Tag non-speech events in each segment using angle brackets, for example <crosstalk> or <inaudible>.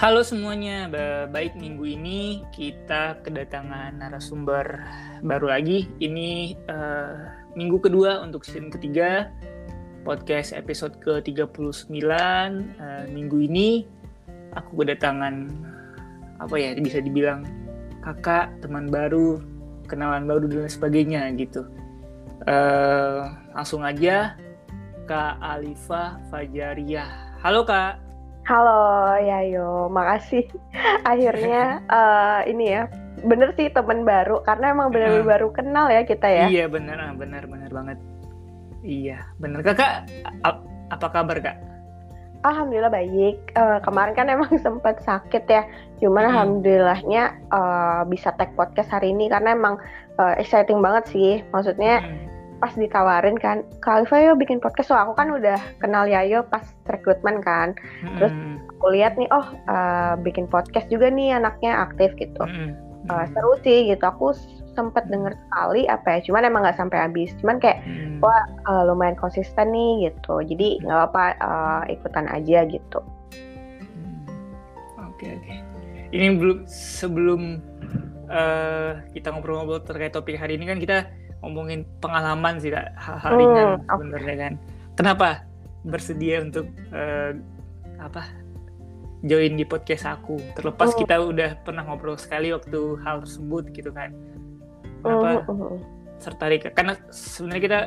Halo semuanya, baik minggu ini kita kedatangan narasumber baru lagi. Ini uh, minggu kedua untuk season ketiga podcast episode ke-39. Uh, minggu ini aku kedatangan apa ya bisa dibilang kakak, teman baru, kenalan baru dan sebagainya gitu. Uh, langsung aja Kak Alifa Fajaria. Halo Kak. Halo Yayo, makasih. <laughs> Akhirnya uh, <laughs> ini ya, bener sih teman baru karena emang bener-bener uh, baru kenal ya kita ya. Iya bener, ah, bener bener banget. Iya bener kakak, apa kabar kak? Alhamdulillah baik. Uh, kemarin kan emang <laughs> sempat sakit ya, cuman hmm. alhamdulillahnya uh, bisa tag podcast hari ini karena emang uh, exciting banget sih. Maksudnya hmm pas ditawarin kan Khalifa yuk bikin podcast. So aku kan udah kenal Yayo pas rekrutmen kan. Hmm. terus aku lihat nih oh uh, bikin podcast juga nih anaknya aktif gitu. Hmm. uh, seru sih gitu. Aku sempet denger sekali apa ya cuman emang nggak sampai habis. Cuman kayak hmm. wah uh, lumayan konsisten nih gitu. Jadi nggak apa-apa uh, ikutan aja gitu. Oke okay, oke. Okay. ini belum sebelum uh, kita ngobrol-ngobrol terkait topik hari ini kan kita ngomongin pengalaman sih kak. Hal-hal hmm, ringan hmm, sebenarnya kan. Kenapa bersedia untuk uh, apa join di podcast aku? Terlepas hmm. kita udah pernah ngobrol sekali waktu hal tersebut gitu kan. Kenapa hmm tertarik? Karena sebenarnya kita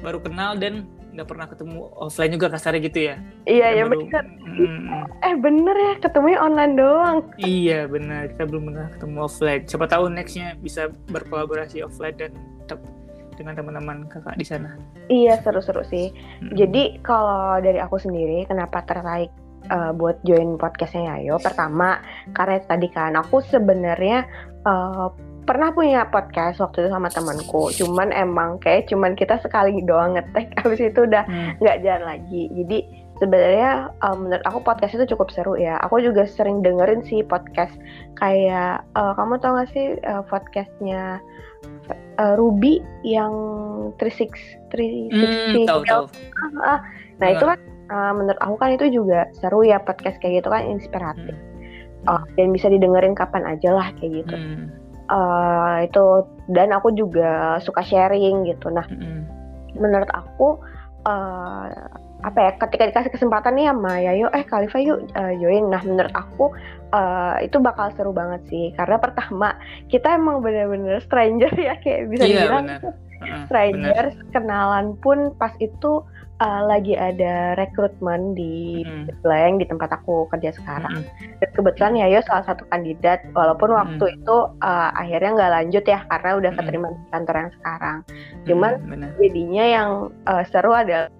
baru kenal dan nggak pernah ketemu offline juga kasarnya gitu ya iya ya benar hmm, eh bener ya ketemunya online doang iya benar kita belum pernah ketemu offline siapa tahu nextnya bisa berkolaborasi offline dan dengan teman-teman kakak di sana? Iya seru-seru sih. Hmm. Jadi kalau dari aku sendiri, kenapa tertarik uh, buat join podcastnya Yayo? Pertama karena tadi kan aku sebenarnya uh, pernah punya podcast waktu itu sama temanku. Cuman emang kayak cuman kita sekali doang ngetek, <laughs> habis itu udah hmm. nggak hmm. jalan lagi. Jadi sebenarnya um, menurut aku podcast itu cukup seru ya. Aku juga sering dengerin sih podcast kayak uh, kamu tau gak sih uh, podcastnya uh, Ruby yang 36 360 hmm, tahu, tahu. Ah, nah itu kan uh, menurut aku kan itu juga seru ya podcast kayak gitu kan inspiratif hmm. uh, dan bisa didengerin kapan aja lah kayak gitu hmm. Uh, itu dan aku juga suka sharing gitu. Nah hmm. menurut aku uh, apa ya ketika dikasih kesempatan nih sama Yayo eh Khalifa yuk uh, join. Nah menurut aku uh, itu bakal seru banget sih. Karena pertama kita emang bener-bener stranger <laughs> ya kayak bisa iya, dibilang. uh, stranger bener. kenalan pun pas itu uh, lagi ada rekrutmen di mm. Blank di tempat aku kerja sekarang. Mm. Dan kebetulan Yayo salah satu kandidat walaupun mm. waktu itu uh, akhirnya nggak lanjut ya karena udah keterima di kantor yang sekarang. Cuman mm, jadinya yang uh, seru adalah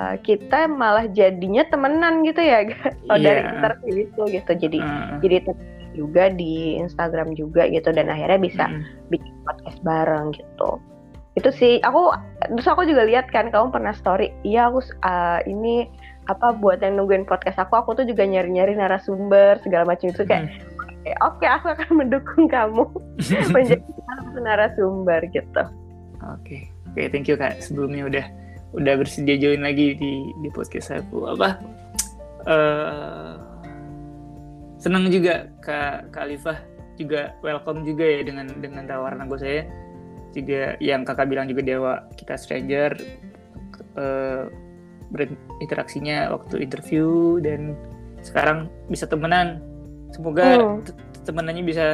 uh, kita malah jadinya temenan gitu ya <laughs> kalau yeah. dari interview itu gitu jadi uh. jadi juga di Instagram juga gitu dan akhirnya bisa mm. bikin podcast bareng gitu itu sih aku terus aku juga lihat kan kamu pernah story iya aku uh, ini apa buat yang nungguin podcast aku aku tuh juga nyari-nyari narasumber segala macam itu kayak mm. oke okay, aku akan <laughs> mendukung kamu <laughs> menjadi narasumber gitu oke okay. oke okay, thank you kak sebelumnya udah udah bersedia join lagi di di podcast aku apa uh, senang juga kak kak Alifah juga welcome juga ya dengan dengan tawaran aku saya juga yang kakak bilang juga dewa kita stranger uh, berinteraksinya waktu interview dan sekarang bisa temenan. Semoga hmm. temenannya bisa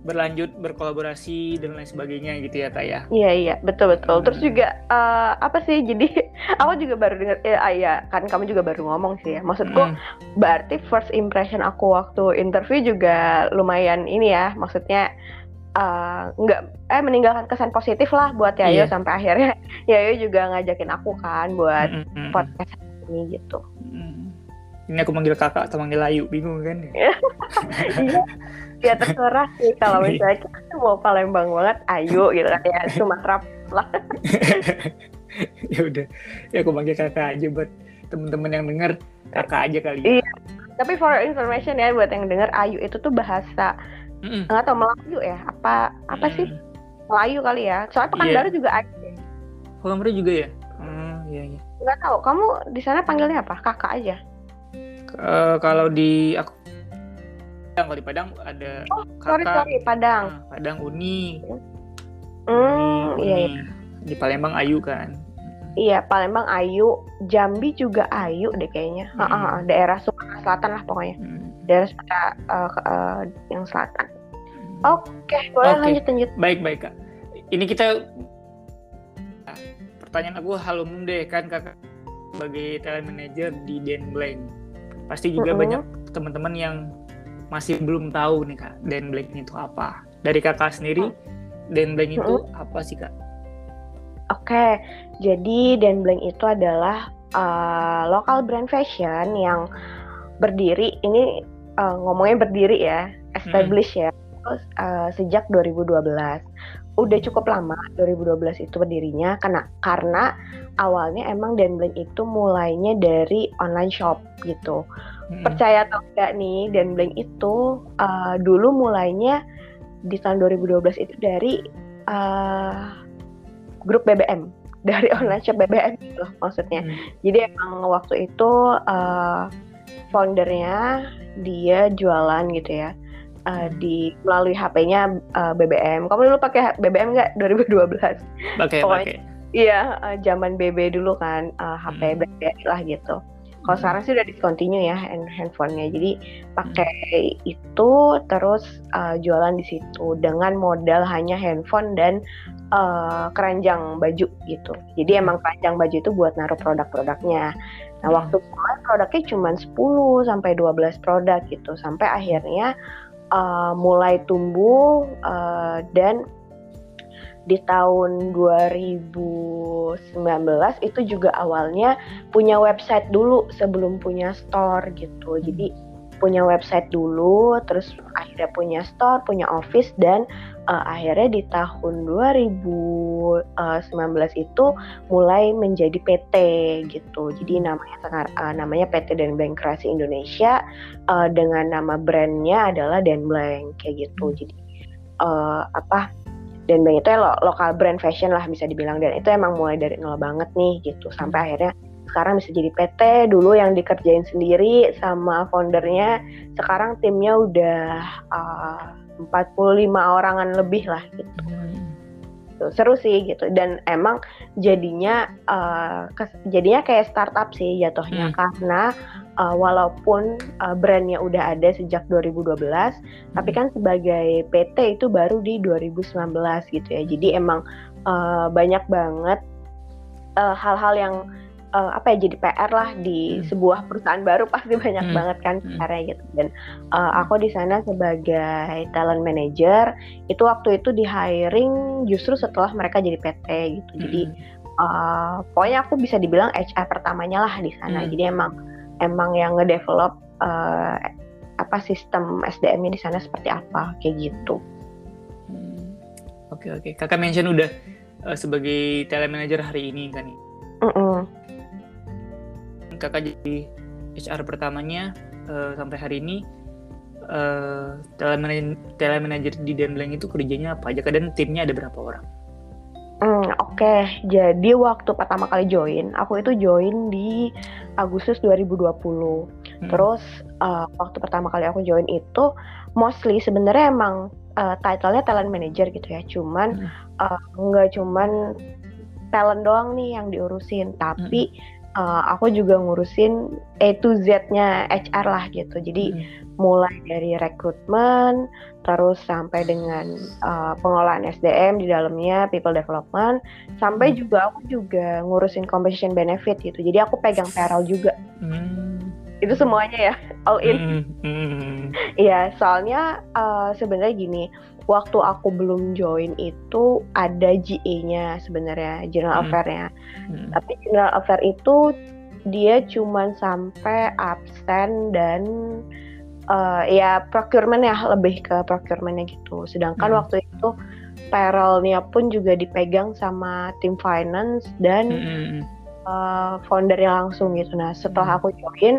berlanjut berkolaborasi dan lain sebagainya gitu ya kak ya? Iya iya. Betul betul. Hmm. terus juga uh, apa sih? Jadi <laughs> aku juga baru dengar eh, ah, ya kan kamu juga baru ngomong sih ya. Maksudku hmm. berarti first impression aku waktu interview juga lumayan ini ya. Maksudnya uh, nggak eh meninggalkan kesan positif lah buat Yayo yeah. sampai akhirnya <laughs> Yayo juga ngajakin aku kan buat hmm, hmm, podcast ini gitu hmm. ini aku manggil kakak atau manggil Ayu bingung kan <laughs> iya ya terserah sih kalau misalnya kita mau Palembang banget ayo gitu kan ya Sumatera lah <laughs> ya udah ya aku panggil kakak aja buat temen-temen yang denger kakak aja kali ya. iya tapi for information ya buat yang denger ayu itu tuh bahasa mm nggak tau Melayu ya? Apa apa mm. sih Melayu kali ya? Soalnya Pekanbaru yeah. juga ayu Pekanbaru juga ya? Hmm, iya iya. Nggak tahu kamu di sana panggilnya apa? Kakak aja? Uh, kalau di aku kalau di Padang ada oh, sorry sorry Padang. Nah, Padang Uni. Hmm, Uni, iya, iya. di Palembang Ayu kan. Iya, Palembang Ayu, Jambi juga Ayu deh kayaknya. Hmm. Ha -ha, daerah Sumatera Selatan lah pokoknya. Hmm. Daerah Sumatera uh, uh, yang selatan. Oke, okay, boleh okay. lanjut lanjut. Baik baik kak. Ini kita pertanyaan aku hal umum deh kan kakak sebagai talent manager di Den Blank. Pasti juga mm -hmm. banyak teman-teman yang masih belum tahu nih kak Den Blank itu apa. Dari kakak sendiri, Den Blank itu mm -hmm. apa sih kak? Oke, jadi Dan Blank itu adalah uh, lokal brand fashion yang berdiri. Ini uh, ngomongnya berdiri ya, establish hmm. ya, uh, sejak 2012. Udah cukup lama 2012 itu berdirinya karena karena awalnya emang Dan Blank itu mulainya dari online shop gitu. Hmm. Percaya atau enggak nih, Dan Blank itu uh, dulu mulainya di tahun 2012 itu dari uh, grup BBM dari online shop BBM gitu maksudnya. Hmm. Jadi emang waktu itu uh, foundernya dia jualan gitu ya. Uh, di melalui HP-nya uh, BBM. Kamu dulu pakai BBM nggak 2012? Pakai, pakai. Iya, uh, zaman BB dulu kan uh, HP hmm. BBM lah gitu. Kalau hmm. sekarang sih udah discontinue ya handphonenya. Jadi pakai hmm. itu terus uh, jualan di situ dengan modal hanya handphone dan uh, keranjang baju gitu. Jadi emang keranjang baju itu buat naruh produk-produknya. Nah, hmm. waktu mulai produknya cuma 10 sampai 12 produk gitu. Sampai akhirnya uh, mulai tumbuh uh, dan di tahun 2019 itu juga awalnya punya website dulu sebelum punya store gitu. Jadi punya website dulu, terus akhirnya punya store, punya office dan uh, akhirnya di tahun 2019 eh, itu mulai menjadi PT gitu. Jadi namanya uh, namanya PT Dan Blank Kreasi Indonesia uh, dengan nama brandnya adalah Dan Blank kayak gitu. Jadi uh, apa Dan Blank itu ya lo, lokal brand fashion lah bisa dibilang dan itu emang mulai dari nol banget nih gitu sampai akhirnya sekarang bisa jadi PT dulu yang dikerjain sendiri sama foundernya sekarang timnya udah uh, 45 orangan lebih lah gitu hmm. seru sih gitu dan emang jadinya uh, kes, jadinya kayak startup sih jatuhnya hmm. karena uh, walaupun uh, brandnya udah ada sejak 2012 hmm. tapi kan sebagai PT itu baru di 2019 gitu ya jadi emang uh, banyak banget hal-hal uh, yang uh, apa ya jadi PR lah di hmm. sebuah perusahaan baru pasti banyak hmm. banget kan hmm. PR-nya gitu dan uh, aku di sana sebagai talent manager itu waktu itu di hiring justru setelah mereka jadi PT gitu hmm. jadi uh, pokoknya aku bisa dibilang HR pertamanya lah di sana hmm. jadi emang emang yang ngedevelop uh, apa sistem SDM-nya di sana seperti apa kayak gitu. Hmm. Oke oke, kakak mention udah uh, sebagai talent manager hari ini kan? Mm -mm kakak jadi HR pertamanya uh, sampai hari ini uh, telemanager di Denblank itu kerjanya apa aja dan timnya ada berapa orang? Hmm, Oke, okay. jadi waktu pertama kali join, aku itu join di Agustus 2020. Hmm. Terus uh, waktu pertama kali aku join itu, mostly sebenarnya emang uh, title-nya talent manager gitu ya. Cuman hmm. uh, nggak cuman talent doang nih yang diurusin, tapi hmm uh, aku juga ngurusin A to Z-nya HR lah gitu. Jadi hmm. mulai dari rekrutmen, terus sampai dengan uh, pengelolaan SDM di dalamnya, people development, sampai hmm. juga aku juga ngurusin compensation benefit gitu. Jadi aku pegang payroll juga. Hmm. Itu semuanya ya, all in. Hmm. Hmm. Iya, soalnya uh, sebenarnya gini, waktu aku belum join itu ada GA-nya sebenarnya General hmm. Affair-nya. Hmm. Tapi General Affair itu dia cuman sampai absen dan uh, ya procurement ya lebih ke procurementnya gitu. Sedangkan hmm. waktu itu payroll-nya pun juga dipegang sama tim finance dan hmm. uh, foundernya langsung gitu. Nah setelah hmm. aku join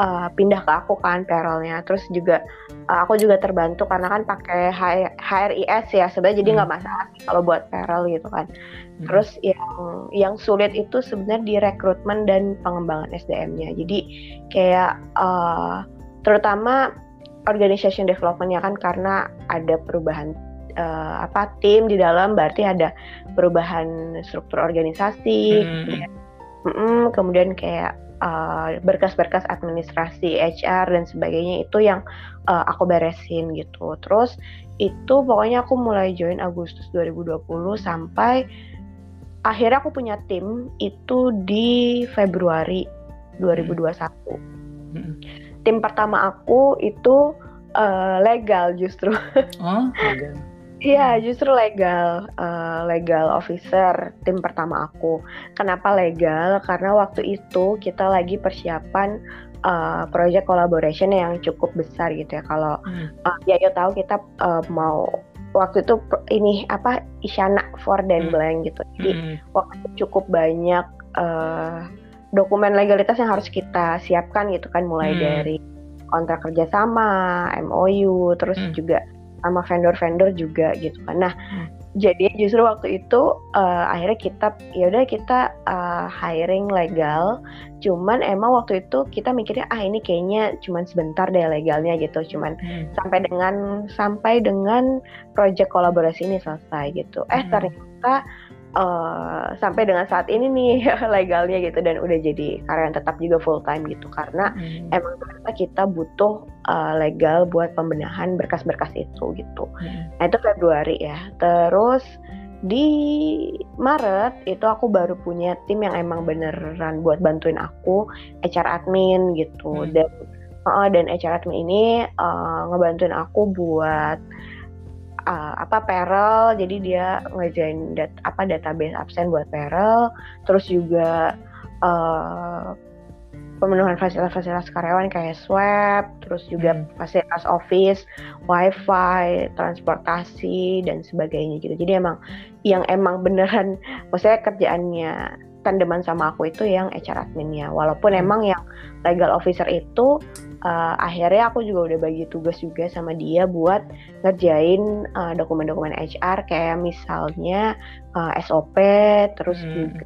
uh, pindah ke aku kan payrollnya terus juga uh, aku juga terbantu karena kan pakai HRIS ya sebenarnya jadi nggak hmm. masalah sih kalau buat payroll gitu kan hmm. terus yang yang sulit itu sebenarnya di rekrutmen dan pengembangan SDM-nya jadi kayak uh, terutama organization development ya kan karena ada perubahan uh, apa tim di dalam berarti ada perubahan struktur organisasi hmm. kemudian, mm, kemudian kayak uh, berkas-berkas administrasi HR dan sebagainya itu yang uh, aku beresin gitu. Terus itu pokoknya aku mulai join Agustus 2020 sampai akhirnya aku punya tim itu di Februari 2021 hmm. tim pertama aku itu uh, legal justru. Oh legal Iya, justru legal, uh, legal officer tim pertama aku. Kenapa legal? Karena waktu itu kita lagi persiapan uh, project collaboration yang cukup besar gitu ya. Kalau hmm. uh, ya yo tahu kita uh, mau waktu itu ini apa Isyana for dan hmm. blank gitu. Jadi hmm. waktu itu cukup banyak uh, dokumen legalitas yang harus kita siapkan gitu kan, mulai hmm. dari kontrak kerjasama, MOU, terus hmm. juga sama vendor-vendor juga gitu kan. Nah, hmm. jadi justru waktu itu uh, akhirnya kita ya udah kita uh, hiring legal. Cuman emang waktu itu kita mikirnya ah ini kayaknya cuman sebentar deh legalnya gitu. Cuman hmm. sampai dengan sampai dengan project kolaborasi ini selesai gitu. Eh hmm. ternyata uh, sampai dengan saat ini nih <laughs> legalnya gitu dan udah jadi karyawan tetap juga full time gitu karena hmm. emang ternyata kita butuh uh, legal buat pembenahan berkas-berkas itu gitu. Hmm. Nah itu Februari ya. Terus di Maret itu aku baru punya tim yang emang beneran buat bantuin aku HR admin gitu hmm. dan uh, dan HR admin ini uh, ngebantuin aku buat uh, apa Perel jadi dia ngejain dat, apa database absen buat Perel terus juga uh, pemenuhan fasilitas-fasilitas karyawan kayak swab terus juga hmm. fasilitas office wifi transportasi dan sebagainya gitu jadi emang yang emang beneran maksudnya kerjaannya tandeman sama aku itu yang HR adminnya walaupun hmm. emang yang legal officer itu uh, akhirnya aku juga udah bagi tugas juga sama dia buat ngerjain uh, dokumen-dokumen HR kayak misalnya uh, eh, SOP terus hmm. juga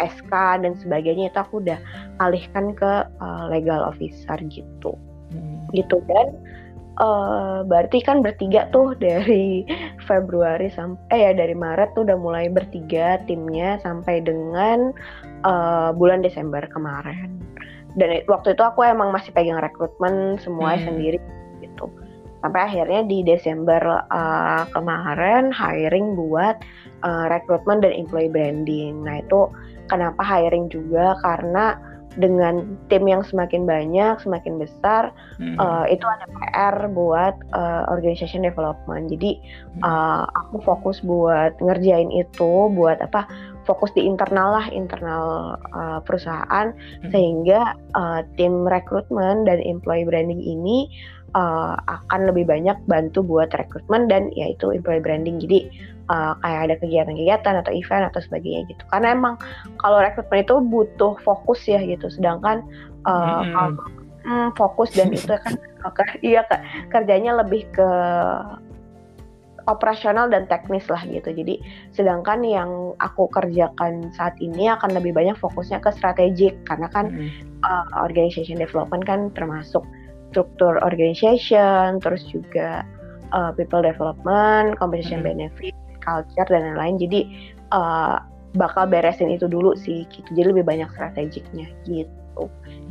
SK dan sebagainya itu aku udah alihkan ke uh, legal officer gitu hmm. gitu dan uh, berarti kan bertiga tuh <laughs> dari Februari sampai eh ya dari Maret tuh udah mulai bertiga timnya sampai dengan uh, bulan Desember kemarin dan waktu itu aku emang masih pegang rekrutmen semuanya hmm. sendiri gitu sampai akhirnya di Desember uh, kemarin hiring buat uh, rekrutmen dan employee branding nah itu kenapa hiring juga karena dengan tim yang semakin banyak, semakin besar, hmm. uh, itu ada PR buat uh, organization development. Jadi uh, aku fokus buat ngerjain itu, buat apa? Fokus di internal lah, internal uh, perusahaan, hmm. sehingga uh, tim rekrutmen dan employee branding ini uh, akan lebih banyak bantu buat rekrutmen dan yaitu employee branding. Jadi uh, kayak ada kegiatan-kegiatan atau event atau sebagainya gitu. Karena emang kalau rekrutmen itu butuh fokus ya gitu. Sedangkan uh, hmm. kalau hmm, fokus dan itu kan <laughs> iya kak kerjanya lebih ke operasional dan teknis lah gitu. Jadi sedangkan yang aku kerjakan saat ini akan lebih banyak fokusnya ke strategik karena kan mm. uh, organization development kan termasuk struktur organization, terus juga uh, people development, compensation mm. benefit, culture dan lain-lain. Jadi uh, bakal beresin itu dulu sih gitu. Jadi lebih banyak strategiknya gitu.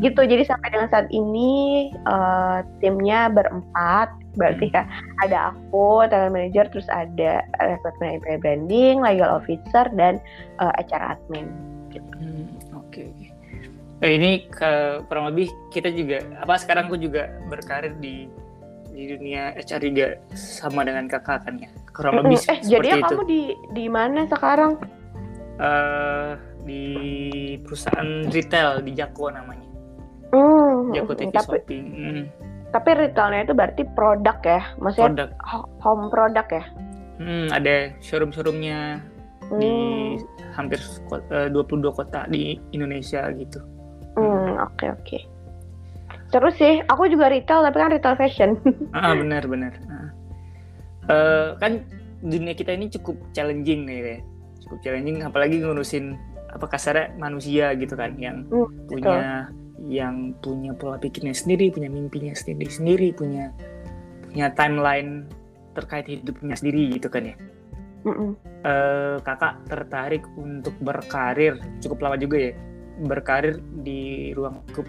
Gitu. Jadi sampai dengan saat ini uh, timnya berempat. Berarti kan ada aku, talent manager, terus ada recruitment employee branding, legal officer dan uh, HR admin gitu. Hmm, Oke. Okay. Eh, ini ke, kurang lebih kita juga apa sekarang aku juga berkarir di di dunia HR juga sama dengan kakak kan ya kurang lebih eh jadi ya kamu di di mana sekarang uh, di perusahaan retail di Jako namanya hmm, Jako TV tapi, Shopping hmm. tapi retailnya itu berarti produk ya maksudnya produk. home product ya hmm, ada showroom showroomnya hmm. di hampir uh, 22 kota di Indonesia gitu hmm oke okay, oke okay. Terus sih, aku juga retail tapi kan retail fashion. <laughs> ah benar benar. Uh, kan dunia kita ini cukup challenging nih ya, cukup challenging apalagi ngurusin apa kasarnya manusia gitu kan yang hmm, punya betul. yang punya pola pikirnya sendiri, punya mimpinya sendiri sendiri, punya punya timeline terkait hidupnya sendiri gitu kan ya. Mm -mm. Uh, kakak tertarik untuk berkarir cukup lama juga ya berkarir di ruang lingkup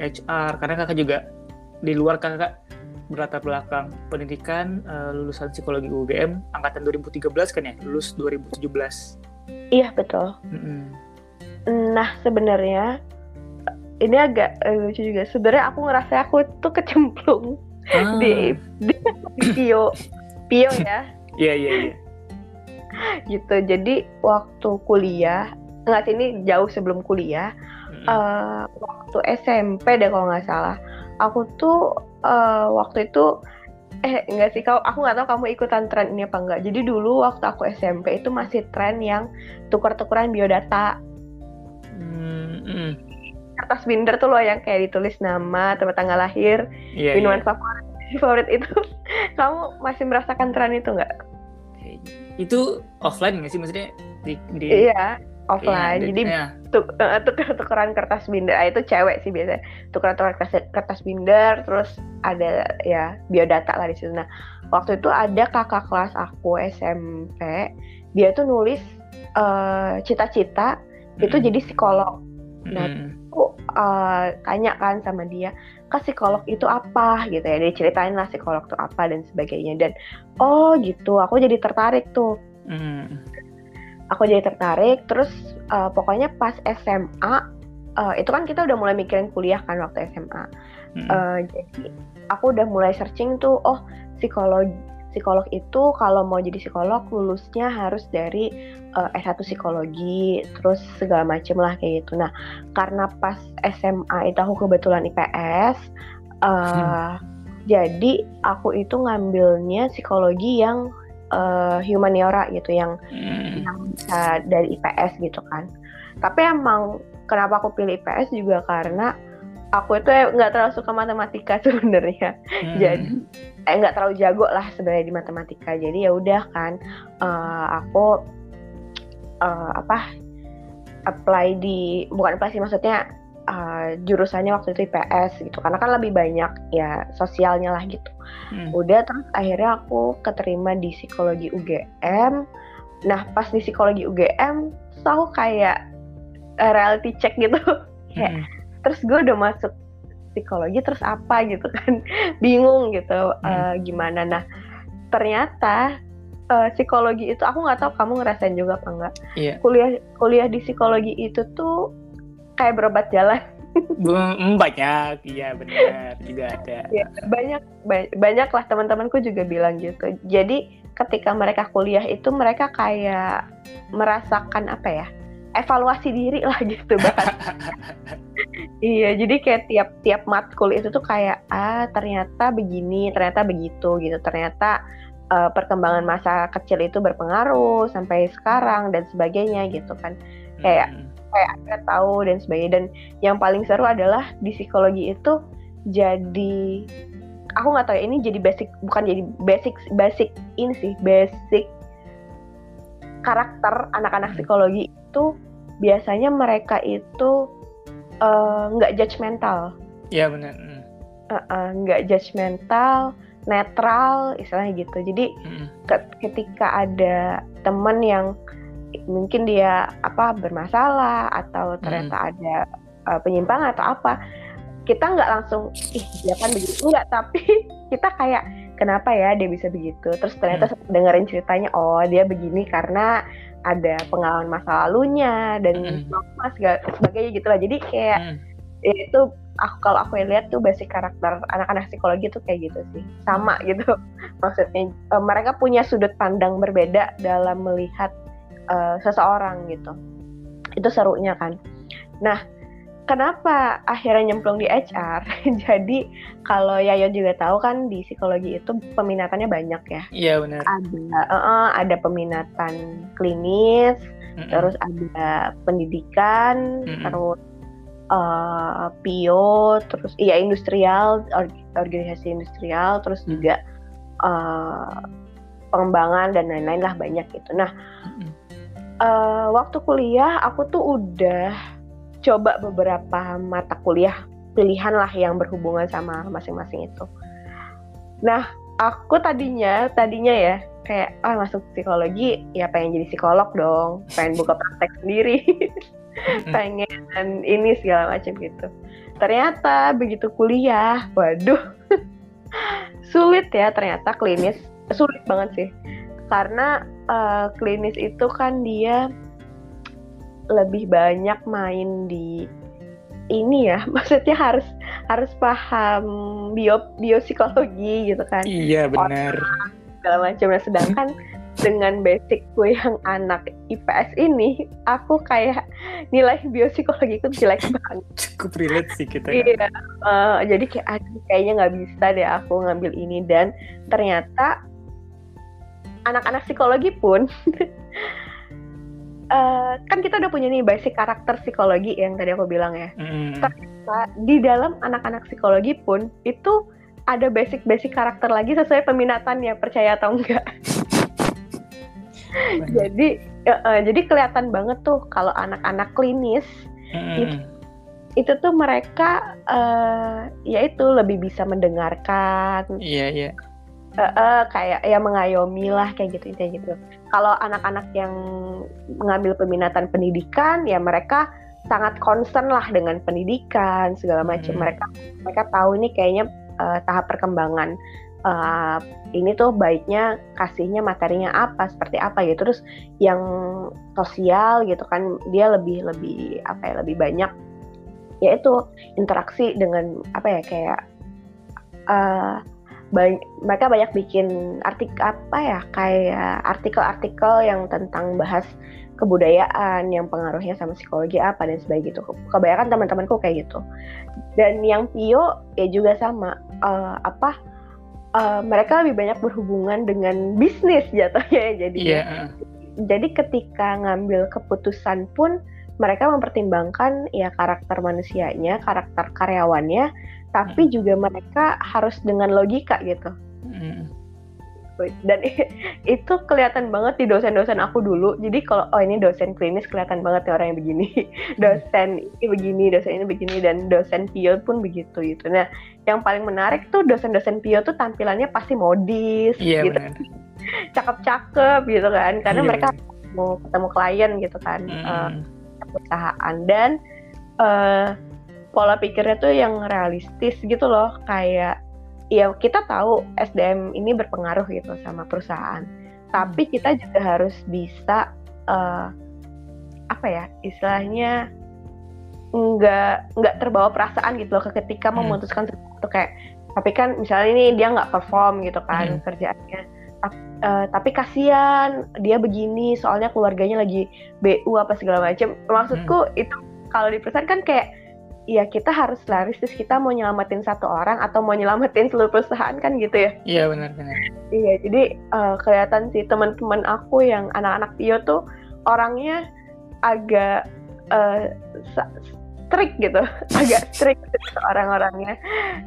HR karena kakak juga di luar kakak berlatar belakang pendidikan uh, lulusan psikologi UGM angkatan 2013 kan ya lulus 2017 iya betul mm -hmm. nah sebenarnya ini agak uh, lucu juga sebenarnya aku ngerasa aku tuh kecemplung ah. di, di Pio Pio <laughs> ya iya iya iya gitu jadi waktu kuliah nggak sih ini jauh sebelum kuliah hmm. uh, waktu SMP deh kalau nggak salah aku tuh uh, waktu itu eh enggak sih. Kau aku nggak tahu kamu ikutan tren ini apa enggak. Jadi dulu waktu aku SMP itu masih tren yang tukar-tukaran biodata. Hmm. kertas binder tuh loh yang kayak ditulis nama tempat tanggal lahir yeah, minuman yeah. favorit <laughs> favorit itu. Kamu masih merasakan tren itu nggak? Itu offline nggak sih? Maksudnya di, di... iya offline. Iya, Jadi iya. tuk, uh, <laughs> tukeran kertas binder, ah, itu cewek sih biasanya. Tukeran tukeran kertas, kertas binder, terus ada ya biodata lah di situ. Nah, waktu itu ada kakak kelas aku SMP, dia tuh nulis uh, cita-cita mm. itu jadi psikolog. Nah, mm. aku uh, tanya kan sama dia, ke psikolog itu apa gitu ya. Dia ceritain lah psikolog itu apa dan sebagainya. Dan oh gitu, aku jadi tertarik tuh. Mm aku jadi tertarik terus uh, pokoknya pas SMA uh, itu kan kita udah mulai mikirin kuliah kan waktu SMA hmm. uh, jadi aku udah mulai searching tuh oh psikolog psikolog itu kalau mau jadi psikolog lulusnya harus dari uh, S1 psikologi terus segala macem lah kayak gitu nah karena pas SMA itu aku kebetulan IPS uh, hmm. jadi aku itu ngambilnya psikologi yang uh, humaniora gitu yang hmm. yang bisa dari IPS gitu kan tapi emang kenapa aku pilih IPS juga karena aku itu nggak terlalu suka matematika <laughs> sebenarnya hmm. jadi eh nggak terlalu jago lah sebenarnya di matematika jadi ya udah kan uh, aku uh, apa apply di bukan apply sih maksudnya uh, jurusannya waktu itu IPS gitu karena kan lebih banyak ya sosialnya lah gitu hmm. udah terus akhirnya aku keterima di psikologi UGM nah pas di psikologi UGM terus aku kayak uh, reality check gitu <laughs> kayak hmm. terus gue udah masuk psikologi terus apa gitu kan <laughs> bingung gitu hmm. uh, gimana nah ternyata uh, psikologi itu aku nggak tahu kamu ngerasain juga apa enggak yeah. kuliah kuliah di psikologi itu tuh kayak berobat jalan. Hmm, banyak, iya benar juga ada. Ya, banyak ba banyak lah teman-temanku juga bilang gitu. Jadi ketika mereka kuliah itu mereka kayak merasakan apa ya? evaluasi diri lah <laughs> gitu bahkan. iya, jadi kayak tiap-tiap matkul itu tuh kayak ah ternyata begini, ternyata begitu gitu. Ternyata uh, perkembangan masa kecil itu berpengaruh sampai sekarang dan sebagainya gitu kan. Kayak hmm kayak akhirnya tahu dan sebagainya dan yang paling seru adalah di psikologi itu jadi aku nggak tahu ya ini jadi basic bukan jadi basic basic ini sih basic karakter anak-anak psikologi itu biasanya mereka itu eh, nggak uh, judgmental. Iya benar. Nggak uh, uh, judgmental, netral, istilahnya gitu. Jadi mm. ketika ada teman yang mungkin dia apa bermasalah atau ternyata hmm. ada uh, penyimpangan atau apa kita nggak langsung ih dia kan begitu enggak tapi <laughs> kita kayak kenapa ya dia bisa begitu terus ternyata hmm. dengerin ceritanya oh dia begini karena ada pengalaman masa lalunya dan hmm. sebagainya gitu lah jadi kayak hmm. Ya itu aku kalau aku lihat tuh basic karakter anak-anak psikologi tuh kayak gitu sih sama gitu <laughs> maksudnya uh, mereka punya sudut pandang berbeda dalam melihat uh, seseorang gitu. Itu serunya kan. Nah kenapa akhirnya nyemplung di HR <laughs> jadi kalau Yayo juga tahu kan di psikologi itu peminatannya banyak ya. Iya benar. Ada uh, uh, ada peminatan klinis mm -mm. terus ada pendidikan mm -mm. terus uh, PIO terus iya industrial organisasi industrial terus mm. juga uh, pengembangan dan lain-lain lah banyak gitu. Nah mm -mm uh, waktu kuliah aku tuh udah coba beberapa mata kuliah pilihan lah yang berhubungan sama masing-masing itu. Nah, aku tadinya tadinya ya kayak ah masuk psikologi ya pengen jadi psikolog dong pengen buka praktek sendiri pengen ini segala macam gitu. Ternyata begitu kuliah waduh <laughs> sulit ya ternyata klinis sulit banget sih. Karena uh, klinis itu kan dia lebih banyak main di ini ya <laughs> maksudnya harus harus paham bio biopsikologi gitu kan. Iya benar. Segala macam. Nah sedangkan dengan basic gue yang anak IPS ini aku kayak nilai biopsikologi itu jelek <laughs> banget. Cukup relate sih kita iya uh, jadi kayak aduh kayaknya nggak bisa deh aku ngambil ini. Dan ternyata anak-anak psikologi pun uh, <laughs> kan kita udah punya nih basic karakter psikologi yang tadi aku bilang ya. Mm. Ternyata di dalam anak-anak psikologi pun itu ada basic-basic karakter lagi sesuai peminatannya, percaya atau enggak. <laughs> jadi uh, uh, jadi kelihatan banget tuh kalau anak-anak klinis mm. itu itu tuh mereka uh, ya itu lebih bisa mendengarkan. Iya yeah, iya. Yeah uh, uh, kayak ya mengayomi lah kayak gitu kayak gitu. Kalau anak-anak yang mengambil peminatan pendidikan ya mereka sangat concern lah dengan pendidikan segala macam. Hmm. Mereka mereka tahu ini kayaknya uh, tahap perkembangan uh, ini tuh baiknya kasihnya materinya apa seperti apa gitu. Terus yang sosial gitu kan dia lebih lebih apa ya lebih banyak yaitu interaksi dengan apa ya kayak uh, banyak, mereka banyak bikin artikel apa ya kayak artikel-artikel yang tentang bahas kebudayaan yang pengaruhnya sama psikologi apa dan sebagainya gitu. Kebanyakan teman-temanku kayak gitu. Dan yang Pio ya juga sama uh, apa uh, mereka lebih banyak berhubungan dengan bisnis jatuhnya jadi. Yeah. Jadi ketika ngambil keputusan pun mereka mempertimbangkan ya karakter manusianya, karakter karyawannya, tapi hmm. juga mereka harus dengan logika gitu. Hmm. Dan itu kelihatan banget di dosen-dosen aku dulu. Jadi kalau oh ini dosen klinis kelihatan banget ya orang yang begini, <laughs> dosen ini begini, dosen ini begini, dan dosen Pio pun begitu gitu. Nah, yang paling menarik tuh dosen-dosen Pio tuh tampilannya pasti modis, iya, gitu, <laughs> cakep-cakep gitu kan, karena iya, mereka mau ketemu klien gitu kan, mm. uh, perusahaan dan uh, pola pikirnya tuh yang realistis gitu loh kayak ya kita tahu SDM ini berpengaruh gitu sama perusahaan tapi kita juga harus bisa uh, apa ya istilahnya nggak nggak terbawa perasaan gitu loh ketika hmm. memutuskan sesuatu kayak tapi kan misalnya ini dia nggak perform gitu kan hmm. kerjaannya uh, tapi kasihan dia begini soalnya keluarganya lagi BU apa segala macam maksudku hmm. itu kalau di perusahaan kan kayak ya kita harus realistis kita mau nyelamatin satu orang atau mau nyelamatin seluruh perusahaan kan gitu ya? Iya benar-benar iya jadi uh, kelihatan sih teman-teman aku yang anak-anak Pio tuh orangnya agak uh, strict gitu. <laughs> Agak <laughs> strict gitu orang-orangnya.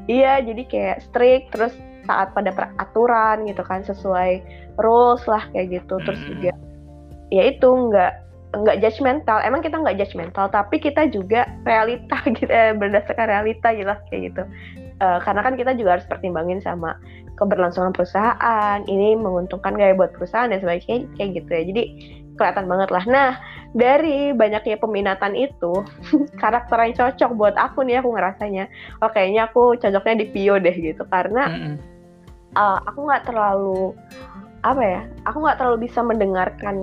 Iya jadi kayak strict terus saat pada peraturan gitu kan sesuai rules lah kayak gitu. Terus hmm. juga ya itu nggak nggak judgmental emang kita nggak judgmental tapi kita juga realita <laughs> gitu eh, berdasarkan realita gitu kayak gitu. Uh, karena kan kita juga harus pertimbangin sama keberlangsungan perusahaan ini menguntungkan gak ya buat perusahaan dan sebagainya kayak gitu ya. Jadi kelihatan banget lah. Nah dari banyaknya peminatan itu <laughs> karakter yang cocok buat aku nih aku ngerasanya oh kayaknya aku cocoknya di Pio deh gitu. Karena mm -hmm. uh, aku nggak terlalu apa ya aku nggak terlalu bisa mendengarkan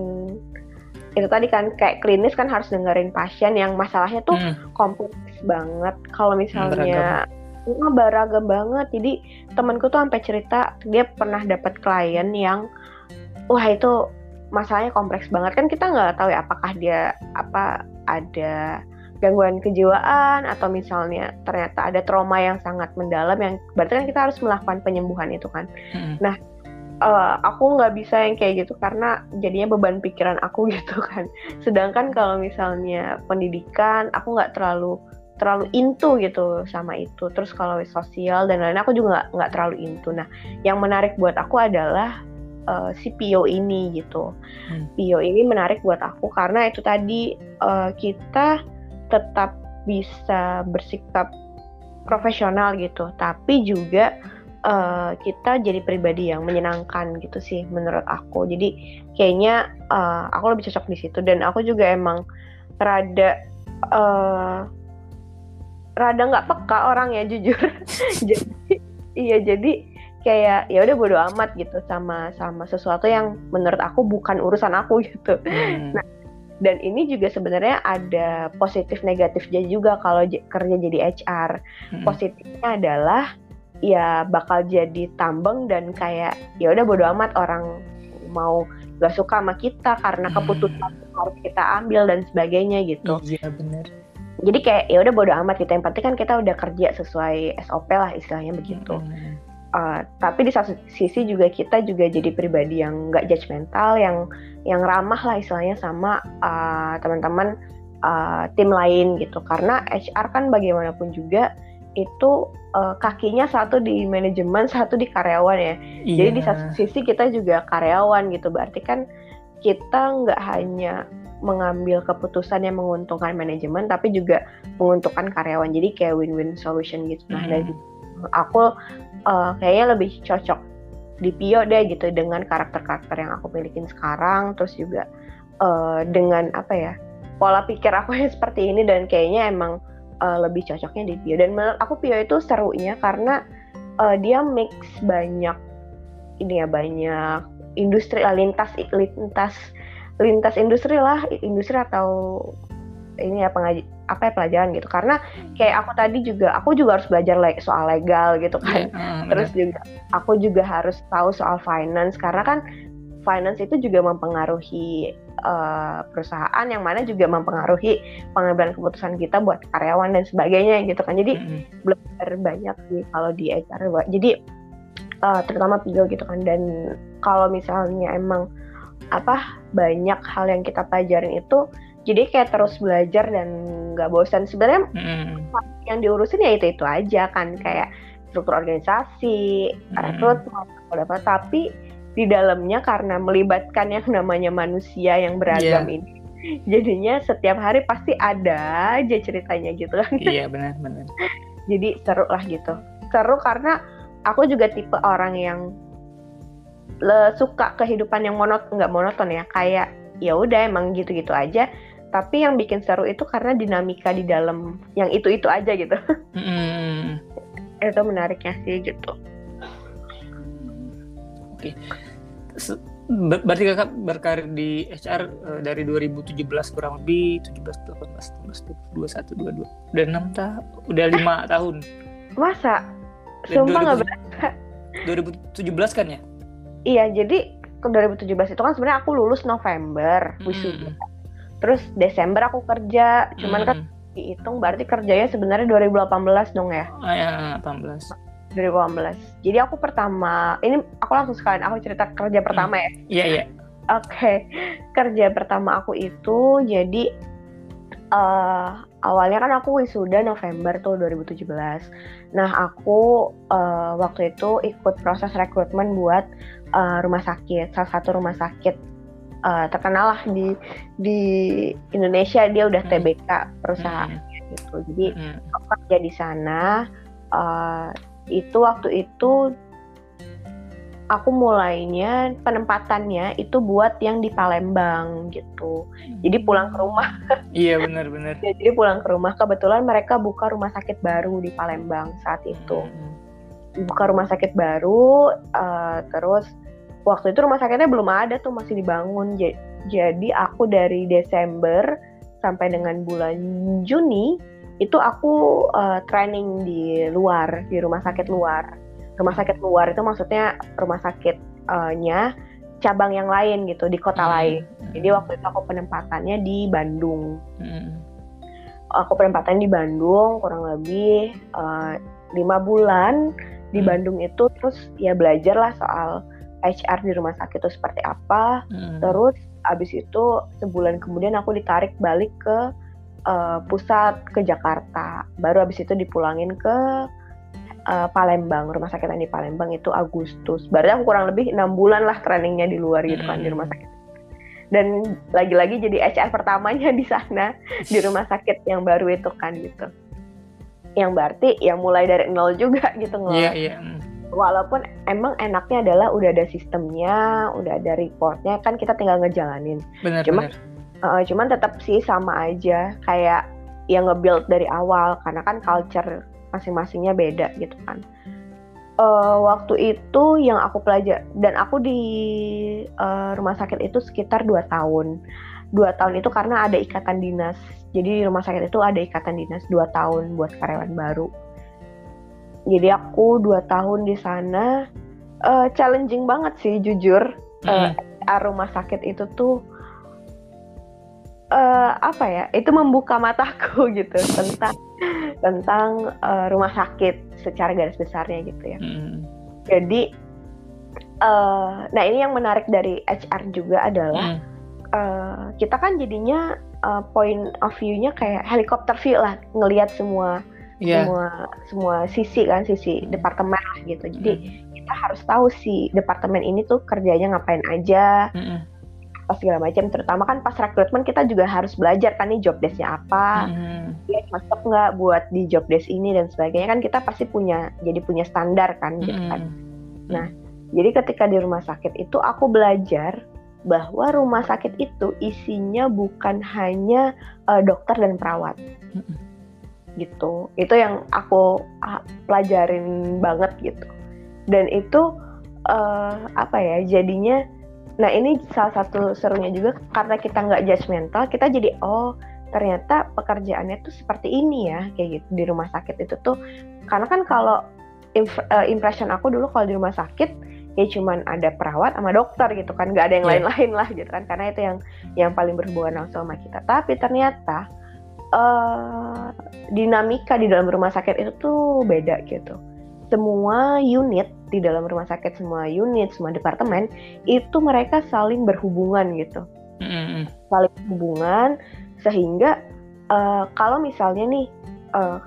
itu tadi kan kayak klinis kan harus dengerin pasien yang masalahnya tuh hmm. kompleks banget. Kalau misalnya nggak beragam banget. Jadi temanku tuh sampai cerita dia pernah dapat klien yang wah itu masalahnya kompleks banget kan kita nggak tahu ya apakah dia apa ada gangguan kejiwaan atau misalnya ternyata ada trauma yang sangat mendalam yang berarti kan kita harus melakukan penyembuhan itu kan. Hmm. Nah uh, aku nggak bisa yang kayak gitu karena jadinya beban pikiran aku <laughs> gitu kan. Sedangkan kalau misalnya pendidikan, aku nggak terlalu terlalu into gitu sama itu. Terus kalau sosial dan lain aku juga nggak terlalu into. Nah, yang menarik buat aku adalah uh, si Pio ini gitu. Hmm. Pio ini menarik buat aku karena itu tadi uh, kita tetap bisa bersikap profesional gitu, tapi juga uh, kita jadi pribadi yang menyenangkan gitu sih menurut aku jadi kayaknya uh, aku lebih cocok di situ dan aku juga emang rada uh, rada nggak peka orang ya <laughs> jujur jadi iya jadi kayak ya udah bodo amat gitu sama sama sesuatu yang menurut aku bukan urusan aku <laughs> gitu. Hmm. Nah, dan ini juga sebenarnya ada positif negatifnya juga kalau kerja jadi HR. Hmm. Positifnya adalah ya bakal jadi tambeng dan kayak ya udah bodo amat orang mau gak suka sama kita karena hmm. keputusan hmm. harus kita ambil dan sebagainya gitu. Iya benar. Jadi kayak ya udah bodo amat kita yang penting kan kita udah kerja sesuai SOP lah istilahnya begitu. Hmm Uh, tapi di satu sisi juga kita juga jadi pribadi yang nggak judgmental, yang yang ramah lah istilahnya sama uh, teman-teman uh, tim lain gitu. Karena HR kan bagaimanapun juga itu uh, kakinya satu di manajemen, satu di karyawan ya. Iya. Jadi di satu sisi kita juga karyawan gitu. Berarti kan kita nggak hanya mengambil keputusan yang menguntungkan manajemen, tapi juga menguntungkan karyawan. Jadi kayak win-win solution gitu. Nah, mm -hmm. dari aku uh, kayaknya lebih cocok di Pio deh gitu dengan karakter-karakter yang aku milikin sekarang terus juga uh, dengan apa ya pola pikir aku <laughs> yang seperti ini dan kayaknya emang uh, lebih cocoknya di Pio. Dan menurut aku Pio itu serunya karena uh, dia mix banyak ini ya banyak industri lintas lintas lintas industri lah industri atau ini ya pengaji apa ya pelajaran gitu. Karena kayak aku tadi juga aku juga harus belajar like, soal legal gitu kan. Yeah, uh, terus juga aku juga harus tahu soal finance. Karena kan finance itu juga mempengaruhi uh, perusahaan yang mana juga mempengaruhi pengambilan keputusan kita buat karyawan dan sebagainya gitu kan jadi mm-hmm. belajar banyak sih kalau di HR jadi uh, terutama Pigo gitu kan dan kalau misalnya emang apa banyak hal yang kita pelajarin itu jadi kayak terus belajar dan nggak bosan sebenarnya mm. yang diurusin ya itu itu aja kan kayak struktur organisasi mm. rekrutmen apa tapi di dalamnya karena melibatkan yang namanya manusia yang beragam yeah. ini. Jadinya setiap hari pasti ada aja ceritanya gitu kan. Iya yeah, benar benar. <laughs> Jadi seru lah gitu. Seru karena aku juga tipe orang yang le, suka kehidupan yang monot nggak monoton ya. Kayak ya udah emang gitu-gitu aja. Tapi yang bikin seru itu karena dinamika di dalam yang itu itu aja gitu. <laughs> Mm. itu menariknya sih gitu oke. Ber berarti kakak berkarir di HR uh, dari 2017 kurang lebih 17 18 19 21 22 udah enam tahun udah lima tahun. Masa? Sumpah nggak berasa. 2017 kan ya? Iya jadi ke 2017 itu kan sebenarnya aku lulus November hmm. wisuda. Terus Desember aku kerja cuman kan hmm. kan dihitung berarti kerjanya sebenarnya 2018 dong ya? Oh, ya 18 2018 jadi aku pertama ini aku langsung sekalian aku cerita kerja pertama ya iya iya oke okay. kerja pertama aku itu jadi uh, awalnya kan aku wisuda November tuh 2017 nah aku uh, waktu itu ikut proses rekrutmen buat uh, rumah sakit salah satu rumah sakit uh, terkenal lah di di Indonesia dia udah hmm. TBK perusahaan hmm. gitu jadi hmm. kerja di sana uh, itu waktu itu aku mulainya penempatannya itu buat yang di Palembang gitu. Jadi pulang ke rumah. <laughs> Iya benar-benar. ya, <laughs> jadi pulang ke rumah. Kebetulan mereka buka rumah sakit baru di Palembang saat itu. Hmm. Buka rumah sakit baru, uh, terus waktu itu rumah sakitnya belum ada tuh masih dibangun jadi aku dari Desember sampai dengan bulan Juni itu aku uh, training di luar di rumah sakit luar rumah sakit luar itu maksudnya rumah sakitnya cabang yang lain gitu di kota hmm. lain jadi waktu itu aku penempatannya di Bandung hmm. aku penempatan di Bandung kurang lebih uh, lima bulan di hmm. Bandung itu terus ya belajar lah soal HR di rumah sakit itu seperti apa. Hmm. Terus abis itu sebulan kemudian aku ditarik balik ke uh, pusat ke Jakarta. Baru abis itu dipulangin ke uh, Palembang, rumah sakit yang di Palembang itu Agustus. Berarti aku kurang lebih enam bulan lah trainingnya di luar gitu kan hmm. di rumah sakit. Dan lagi-lagi jadi HR pertamanya di sana di rumah sakit yang baru itu kan gitu. Yang berarti yang mulai dari nol juga gitu ngelola. Iya, yeah, iya. Yeah walaupun emang enaknya adalah udah ada sistemnya udah ada reportnya kan kita tinggal ngejalanin benar cuman benar uh, cuman tetap sih sama aja. Kayak yang nge-build dari awal. Karena kan culture masing-masingnya beda gitu kan. Uh, waktu itu yang aku pelajari dan aku di uh, rumah sakit itu sekitar dua tahun. Dua tahun itu karena ada ikatan dinas. Jadi di rumah sakit itu ada ikatan dinas dua tahun buat karyawan baru. Jadi aku dua tahun di sana uh, challenging banget sih jujur. Mm. uh, rumah sakit itu tuh uh, apa ya itu membuka mataku <laughs> gitu tentang tentang uh, rumah sakit secara garis besarnya gitu ya. Hmm. Jadi, uh, nah ini yang menarik dari HR juga adalah hmm. uh, kita kan jadinya uh, point of view-nya kayak helikopter view lah, ngelihat semua yeah. semua semua sisi kan, sisi departemen lah gitu. Jadi hmm. kita harus tahu si departemen ini tuh kerjanya ngapain aja. Hmm apa segala macam terutama kan pas rekrutmen kita juga harus belajar kan nih job desknya apa hmm. ya masuk nggak buat di job desk ini dan sebagainya kan kita pasti punya jadi punya standar kan gitu kan. Nah jadi ketika di rumah sakit itu aku belajar bahwa rumah sakit itu isinya bukan hanya uh, dokter dan perawat. Hmm. gitu. Itu yang aku uh, pelajarin banget gitu. Dan itu uh, apa ya jadinya Nah ini salah satu serunya juga karena kita nggak judgmental, kita jadi oh ternyata pekerjaannya tuh seperti ini ya kayak gitu di rumah sakit itu tuh karena kan kalau uh, impression aku dulu kalau di rumah sakit ya cuman ada perawat sama dokter gitu kan nggak ada yang iya. lain-lain yeah. lah gitu kan karena itu yang yang paling berhubungan langsung sama kita tapi ternyata uh, dinamika di dalam rumah sakit itu tuh beda gitu semua unit di dalam rumah sakit semua unit semua departemen itu mereka saling berhubungan gitu. Mm-hmm. saling berhubungan sehingga uh, kalau misalnya nih uh,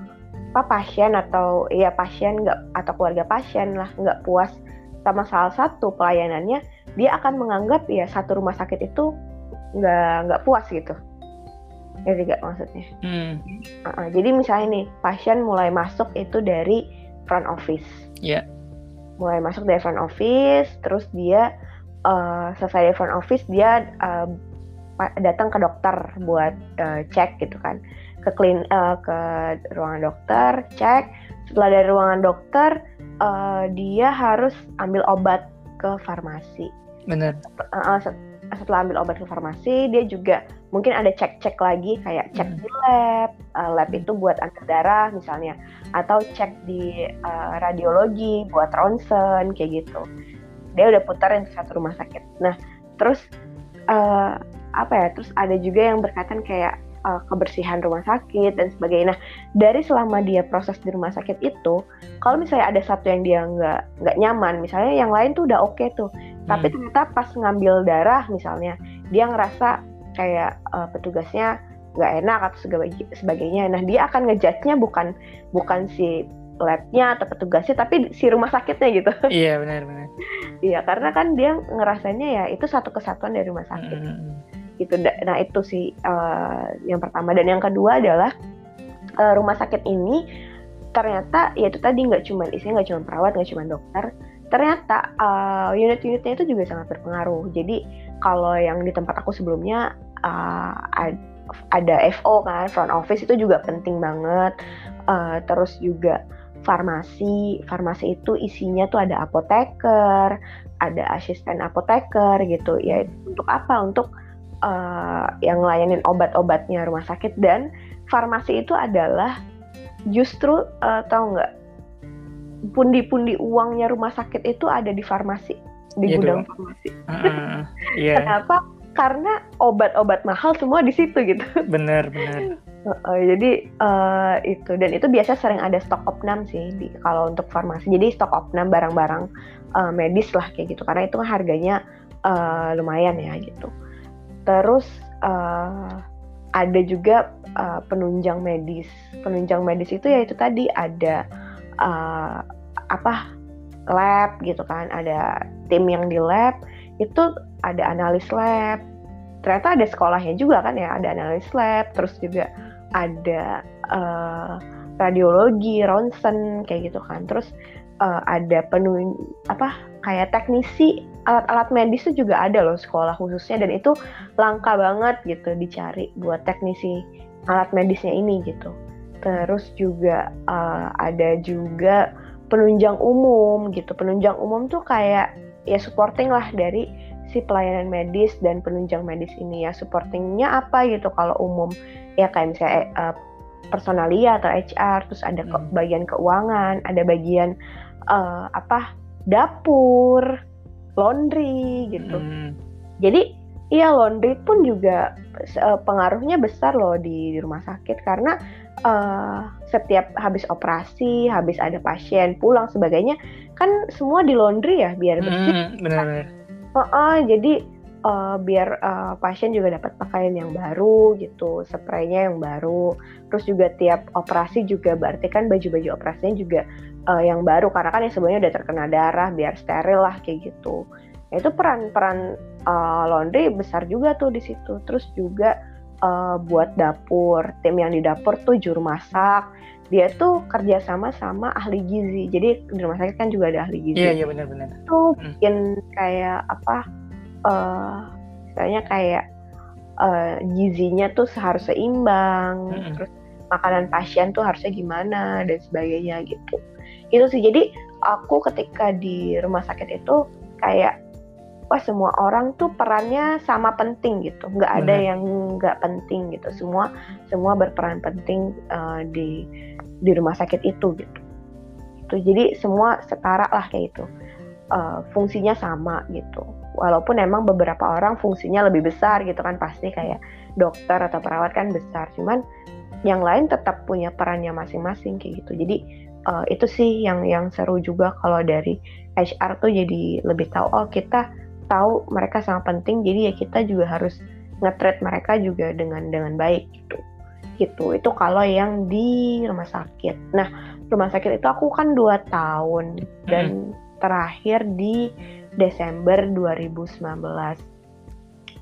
apa pasien atau ya pasien nggak atau keluarga pasien lah nggak puas sama salah satu pelayanannya dia akan menganggap ya satu rumah sakit itu nggak nggak puas gitu. Ya tidak maksudnya. Mm. uh, uh, jadi misalnya nih pasien mulai masuk itu dari front office. Yeah mulai masuk dari front office terus dia uh, selesai dari front office dia uh, datang ke dokter buat uh, cek gitu kan. Ke klin uh, ke ruangan dokter cek. Setelah dari ruangan dokter uh, dia harus ambil obat ke farmasi. Benar uh, setelah ambil obat ke farmasi dia juga mungkin ada cek-cek lagi kayak cek hmm. di lab uh, lab itu buat angkat darah misalnya atau cek di uh, radiologi buat ronsen kayak gitu dia udah putarin satu rumah sakit nah terus uh, apa ya terus ada juga yang berkaitan kayak uh, kebersihan rumah sakit dan sebagainya. Nah, dari selama dia proses di rumah sakit itu, kalau misalnya ada satu yang dia nggak nggak nyaman, misalnya yang lain tuh udah oke okay tuh, tapi hmm. ternyata pas ngambil darah misalnya dia ngerasa kayak uh, petugasnya nggak enak atau sebagainya. Nah dia akan ngejudge-nya bukan bukan si labnya atau petugasnya tapi si rumah sakitnya gitu. <laughs> Iya benar benar. Iya karena kan dia ngerasanya ya itu satu kesatuan dari rumah sakit. Mm -hmm. gitu. Nah itu sih uh, yang pertama. Dan yang kedua adalah uh, rumah sakit ini ternyata ya itu tadi nggak cuma isinya nggak cuma perawat nggak cuma dokter ternyata uh, unit-unitnya itu juga sangat berpengaruh. Jadi kalau yang di tempat aku sebelumnya uh, ada FO kan, front office itu juga penting banget. Uh, terus juga farmasi, farmasi itu isinya tuh ada apoteker, ada asisten apoteker gitu. Ya untuk apa? Untuk uh, yang ngelayanin obat-obatnya rumah sakit dan farmasi itu adalah justru uh, tahu nggak pundi-pundi uangnya rumah sakit itu ada di farmasi di yeah, gudang dong. farmasi. Uh, yeah. Kenapa? Karena obat-obat mahal semua di situ gitu. Bener bener. Uh, uh, jadi uh, itu dan itu biasa sering ada stok opnam sih di, kalau untuk farmasi. Jadi stok opnam barang-barang uh, medis lah kayak gitu karena itu harganya uh, lumayan ya gitu. Terus uh, ada juga uh, penunjang medis. Penunjang medis itu ya itu tadi ada uh, apa lab gitu kan. Ada tim yang di lab itu ada analis lab. Ternyata ada sekolahnya juga kan ya ada analis lab terus juga ada uh, radiologi ronsen kayak gitu kan. Terus uh, ada penuh apa kayak teknisi alat-alat medis itu juga ada loh sekolah khususnya. Dan itu langka banget gitu dicari buat teknisi alat medisnya ini gitu. Terus juga uh, ada juga penunjang umum gitu. Penunjang umum tuh kayak ya supporting lah dari si pelayanan medis dan penunjang medis ini ya supportingnya apa gitu kalau umum ya kayak misalnya uh, personalia atau HR terus ada hmm. bagian keuangan ada bagian uh, apa dapur laundry gitu hmm. jadi iya laundry pun juga uh, pengaruhnya besar loh di, di rumah sakit karena uh, setiap habis operasi habis ada pasien pulang sebagainya kan semua di laundry ya biar bersih hmm, benar. Uh, uh, jadi uh, biar uh, pasien juga dapat pakaian yang baru gitu, spraynya yang baru. Terus juga tiap operasi juga berarti kan baju-baju operasinya juga uh, yang baru karena kan yang sebelumnya udah terkena darah biar steril lah kayak gitu. Nah, itu peran-peran uh, laundry besar juga tuh di situ. Terus juga uh, buat dapur, tim yang di dapur tuh juru masak. Dia tuh kerjasama sama ahli gizi. Jadi di rumah sakit kan juga ada ahli gizi. Iya iya benar-benar. Tuh hmm. bikin kayak apa? Uh, misalnya kayak uh, gizinya tuh harus seimbang. Hmm. Terus makanan pasien tuh harusnya gimana dan sebagainya gitu. Itu sih. Jadi aku ketika di rumah sakit itu kayak wah semua orang tuh perannya sama penting gitu. Nggak ada yang nggak penting gitu. Semua semua berperan penting uh, di di rumah sakit itu gitu. Itu jadi semua setara lah kayak itu. Uh, fungsinya sama gitu. Walaupun emang beberapa orang fungsinya lebih besar gitu kan. Pasti kayak dokter atau perawat kan besar. Cuman yang lain tetap punya perannya masing-masing kayak gitu. Jadi uh, itu sih yang yang seru juga kalau dari HR tuh jadi lebih tahu oh kita tahu mereka sangat penting jadi ya kita juga harus ngetreat mereka juga dengan dengan baik gitu. Gitu. Itu kalau yang di rumah sakit. Nah rumah sakit itu aku kan dua tahun dan hmm. terakhir di Desember 2019 uh,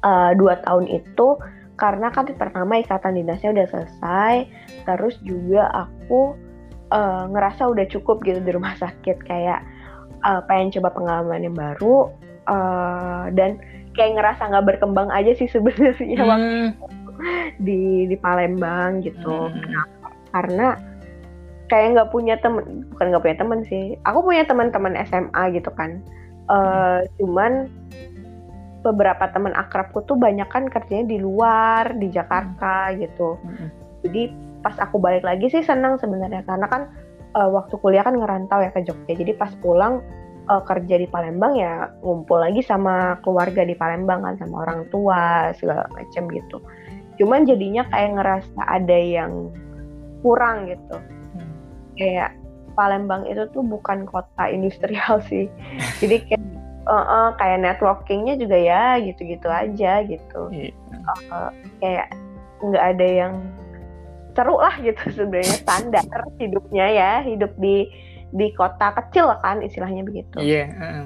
eh, dua tahun itu karena kan pertama ikatan dinasnya udah selesai terus juga aku uh, ngerasa udah cukup gitu di rumah sakit. Kayak uh, pengen coba pengalaman yang baru uh, dan kayak ngerasa nggak berkembang aja sih sebenarnya hmm. waktu di di Palembang gitu. Hmm. Kenapa? Karena kayak nggak punya temen, bukan nggak punya temen sih. Aku punya teman-teman SMA gitu kan. Uh, hmm. Cuman beberapa teman akrabku tuh banyak kan kerjanya di luar di Jakarta hmm. gitu. Hmm. Jadi pas aku balik lagi sih senang sebenarnya karena kan uh, waktu kuliah kan ngerantau ya ke Jogja. Jadi pas pulang uh, kerja di Palembang ya ngumpul lagi sama keluarga di Palembang kan sama orang tua segala macam gitu. Cuman jadinya kayak ngerasa ada yang kurang gitu. Hmm. Kayak Palembang itu tuh bukan kota industrial <laughs> sih. Jadi kayak uh, uh, kayak networkingnya juga ya gitu-gitu aja gitu. Yeah. Uh, kayak nggak ada yang seru lah gitu <laughs> sebenarnya standar hidupnya ya hidup di di kota kecil kan istilahnya begitu. Iya. Yeah,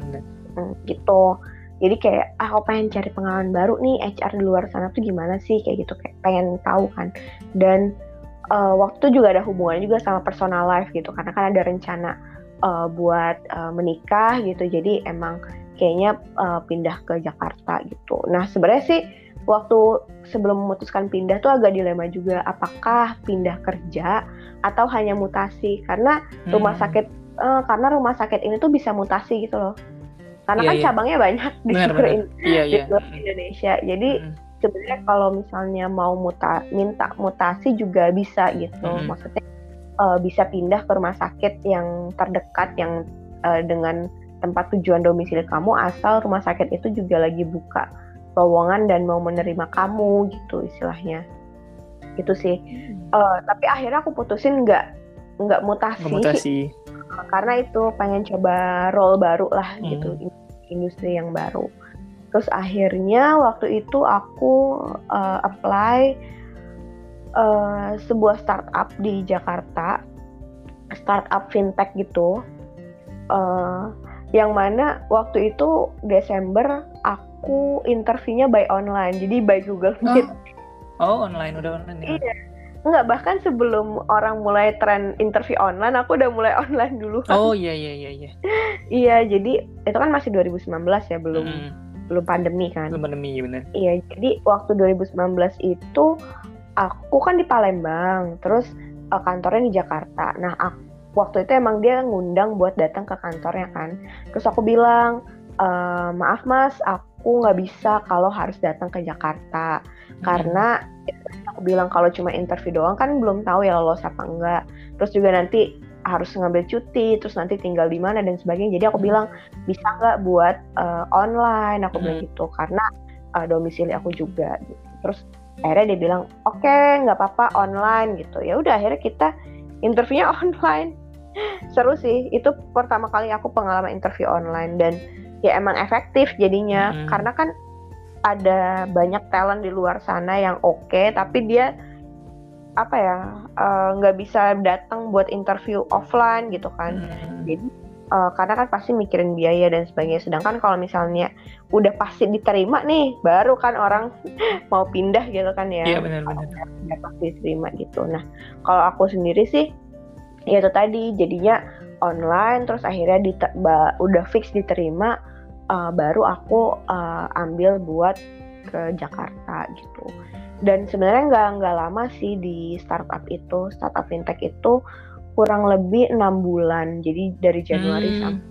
uh, gitu. Jadi kayak ah aku pengen cari pengalaman baru nih HR di luar sana tuh gimana sih kayak gitu kayak pengen tahu kan. Dan uh, waktu juga ada hubungan juga sama personal life gitu karena kan ada rencana uh, buat uh, menikah gitu. Jadi emang kayaknya uh, pindah ke Jakarta gitu. Nah sebenarnya sih waktu sebelum memutuskan pindah tuh agak dilema juga apakah pindah kerja atau hanya mutasi karena rumah hmm. sakit uh, karena rumah sakit ini tuh bisa mutasi gitu loh karena yeah, kan yeah. cabangnya banyak di seluruh, in yeah, yeah. Indonesia jadi hmm. sebenarnya kalau misalnya mau muta minta mutasi juga bisa gitu hmm. maksudnya uh, bisa pindah ke rumah sakit yang terdekat yang uh, dengan tempat tujuan domisili kamu asal rumah sakit itu juga lagi buka lowongan dan mau menerima kamu gitu istilahnya itu sih hmm. uh, tapi akhirnya aku putusin nggak nggak mutasi, mutasi. Karena itu pengen coba role baru lah hmm. gitu industri yang baru. Terus akhirnya waktu itu aku uh, apply uh, sebuah startup di Jakarta startup fintech gitu. Uh, yang mana waktu itu Desember aku interviewnya by online jadi by Google Meet. Oh, oh online udah online ya? Iya Enggak, bahkan sebelum orang mulai tren interview online, aku udah mulai <laughs> online dulu. Kan. Oh iya iya iya iya. iya, jadi itu kan masih 2019 ya, belum hmm. belum pandemi kan. Belum pandemi, iya benar. Iya, jadi waktu 2019 itu aku kan di Palembang, terus uh, kantornya di Jakarta. Nah, aku, waktu itu emang dia ngundang buat datang ke kantornya kan. Terus aku bilang, e, maaf mas, aku nggak bisa kalau harus datang ke Jakarta hmm. karena aku bilang kalau cuma interview doang kan belum tahu ya lolos apa enggak terus juga nanti harus ngambil cuti terus nanti tinggal di mana dan sebagainya jadi aku hmm. bilang bisa nggak buat uh, online aku hmm. bilang gitu karena uh, domisili aku juga gitu. terus akhirnya dia bilang oke okay, nggak apa-apa online gitu ya udah akhirnya kita interviewnya <laughs> online seru sih itu pertama kali aku pengalaman interview online dan ya emang efektif jadinya hmm. karena kan ada banyak talent di luar sana yang oke okay, tapi dia apa ya eh, nggak uh, bisa datang buat interview offline gitu kan. Hmm. jadi uh, karena kan pasti mikirin biaya dan sebagainya. Sedangkan kalau misalnya udah pasti diterima nih baru kan orang <laughs> mau pindah gitu kan ya. Iya benar-benar udah pasti diterima gitu. Nah kalau aku sendiri sih ya itu tadi jadinya online terus akhirnya udah fix diterima uh, baru aku uh, ambil buat ke Jakarta gitu. Dan sebenarnya nggak nggak lama sih di startup itu startup fintech itu kurang lebih enam bulan. Jadi dari Januari hmm. sampai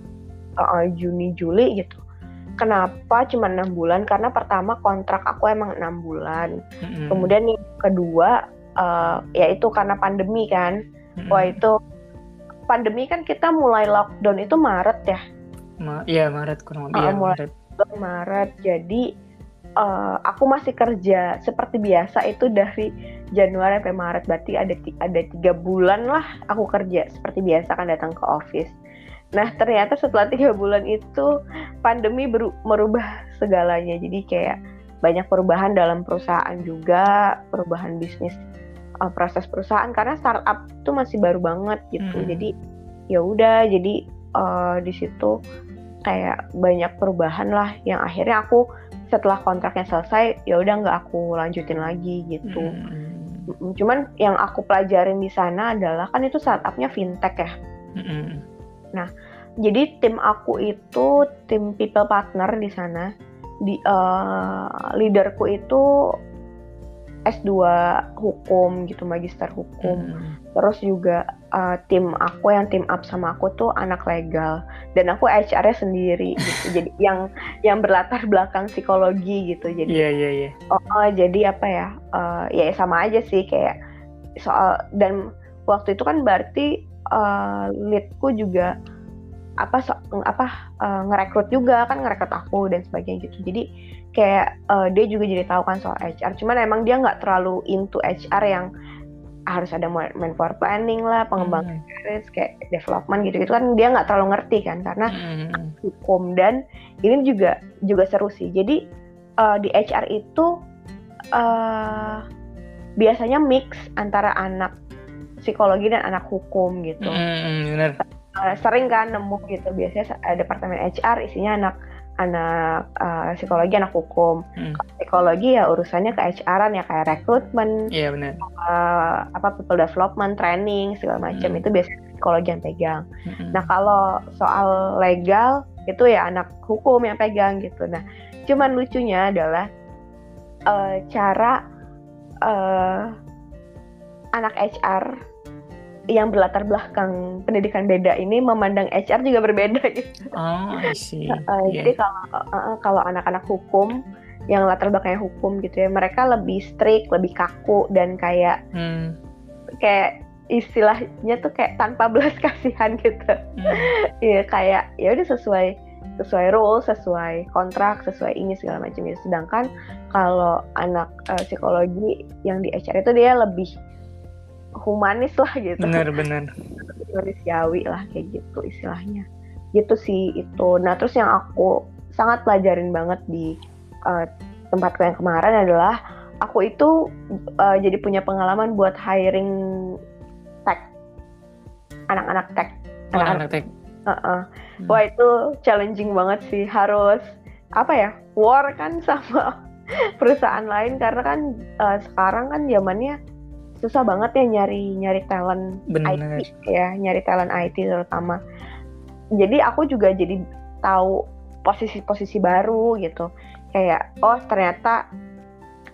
uh, Juni Juli gitu. Kenapa cuma enam bulan? Karena pertama kontrak aku emang enam bulan. Hmm. kemudian yang kedua uh, yaitu karena pandemi kan. Hmm. wah itu pandemi kan kita mulai lockdown itu Maret ya Ma iya Maret kurang lebih uh, ya, Maret. Maret. Jadi uh, aku masih kerja seperti biasa itu dari Januari sampai Maret berarti ada ada tiga bulan lah aku kerja seperti biasa kan datang ke office. Nah ternyata setelah tiga bulan itu pandemi merubah segalanya jadi kayak banyak perubahan dalam perusahaan juga perubahan bisnis uh, proses perusahaan karena startup itu masih baru banget gitu hmm. jadi ya udah jadi uh, di situ kayak banyak perubahan lah yang akhirnya aku setelah kontraknya selesai ya udah nggak aku lanjutin lagi gitu. Hmm. Cuman yang aku pelajarin di sana adalah kan itu startupnya fintech ya. Hmm. Nah jadi tim aku itu tim people partner di sana. Di uh, leaderku itu S2 hukum gitu, magister hukum. Hmm. Terus juga uh, tim aku yang tim up sama aku tuh anak legal dan aku HR-nya sendiri <laughs> gitu. jadi yang yang berlatar belakang psikologi gitu. Jadi Iya, yeah, iya, yeah, iya. Yeah. Oh, uh, jadi apa ya? Uh, ya sama aja sih kayak soal dan waktu itu kan berarti uh, leadku juga apa so, apa uh, ngerekrut juga kan ngerekrut aku dan sebagainya gitu jadi kayak uh, dia juga jadi tahu kan soal HR cuman emang dia nggak terlalu into HR yang harus ada manpower planning lah pengembangan hmm. karir kayak development gitu gitu kan dia nggak terlalu ngerti kan karena hmm. hukum dan ini juga juga seru sih jadi uh, di HR itu uh, biasanya mix antara anak psikologi dan anak hukum gitu. Hmm, benar uh, sering kan nemu gitu biasanya uh, departemen HR isinya anak anak uh, psikologi anak hukum hmm. Psikologi ya urusannya ke HR-an ya kayak rekrutmen iya benar uh, apa people development training segala macam hmm. itu biasanya psikologi yang pegang hmm. nah kalau soal legal itu ya anak hukum yang pegang gitu nah cuman lucunya adalah uh, cara uh, anak HR yang berlatar belakang pendidikan beda ini memandang HR juga berbeda gitu. Oh, I see. Uh, <laughs> yeah. Jadi kalau uh, kalau anak-anak hukum yang latar belakangnya hukum gitu ya, mereka lebih strict, lebih kaku dan kayak hmm. kayak istilahnya tuh kayak tanpa belas <laughs> kasihan gitu. Iya hmm. kayak ya udah sesuai sesuai rule, sesuai kontrak, sesuai ini segala macam ya. Sedangkan kalau anak uh, psikologi yang di HR itu dia lebih humanis lah gitu benar-benar <laughs> manusiawi lah kayak gitu istilahnya gitu sih itu nah terus yang aku sangat pelajarin banget di uh, tempatku yang kemarin adalah aku itu uh, jadi punya pengalaman buat hiring tech. Anak-anak tech. Anak-anak tech. Uh -uh. Hmm. wah itu challenging banget sih. Harus apa ya war kan <laughs> sama perusahaan lain. Karena kan uh, sekarang kan zamannya susah banget ya nyari nyari talent Bener. IT ya nyari talent IT terutama. Jadi aku juga jadi tahu posisi-posisi baru gitu kayak oh ternyata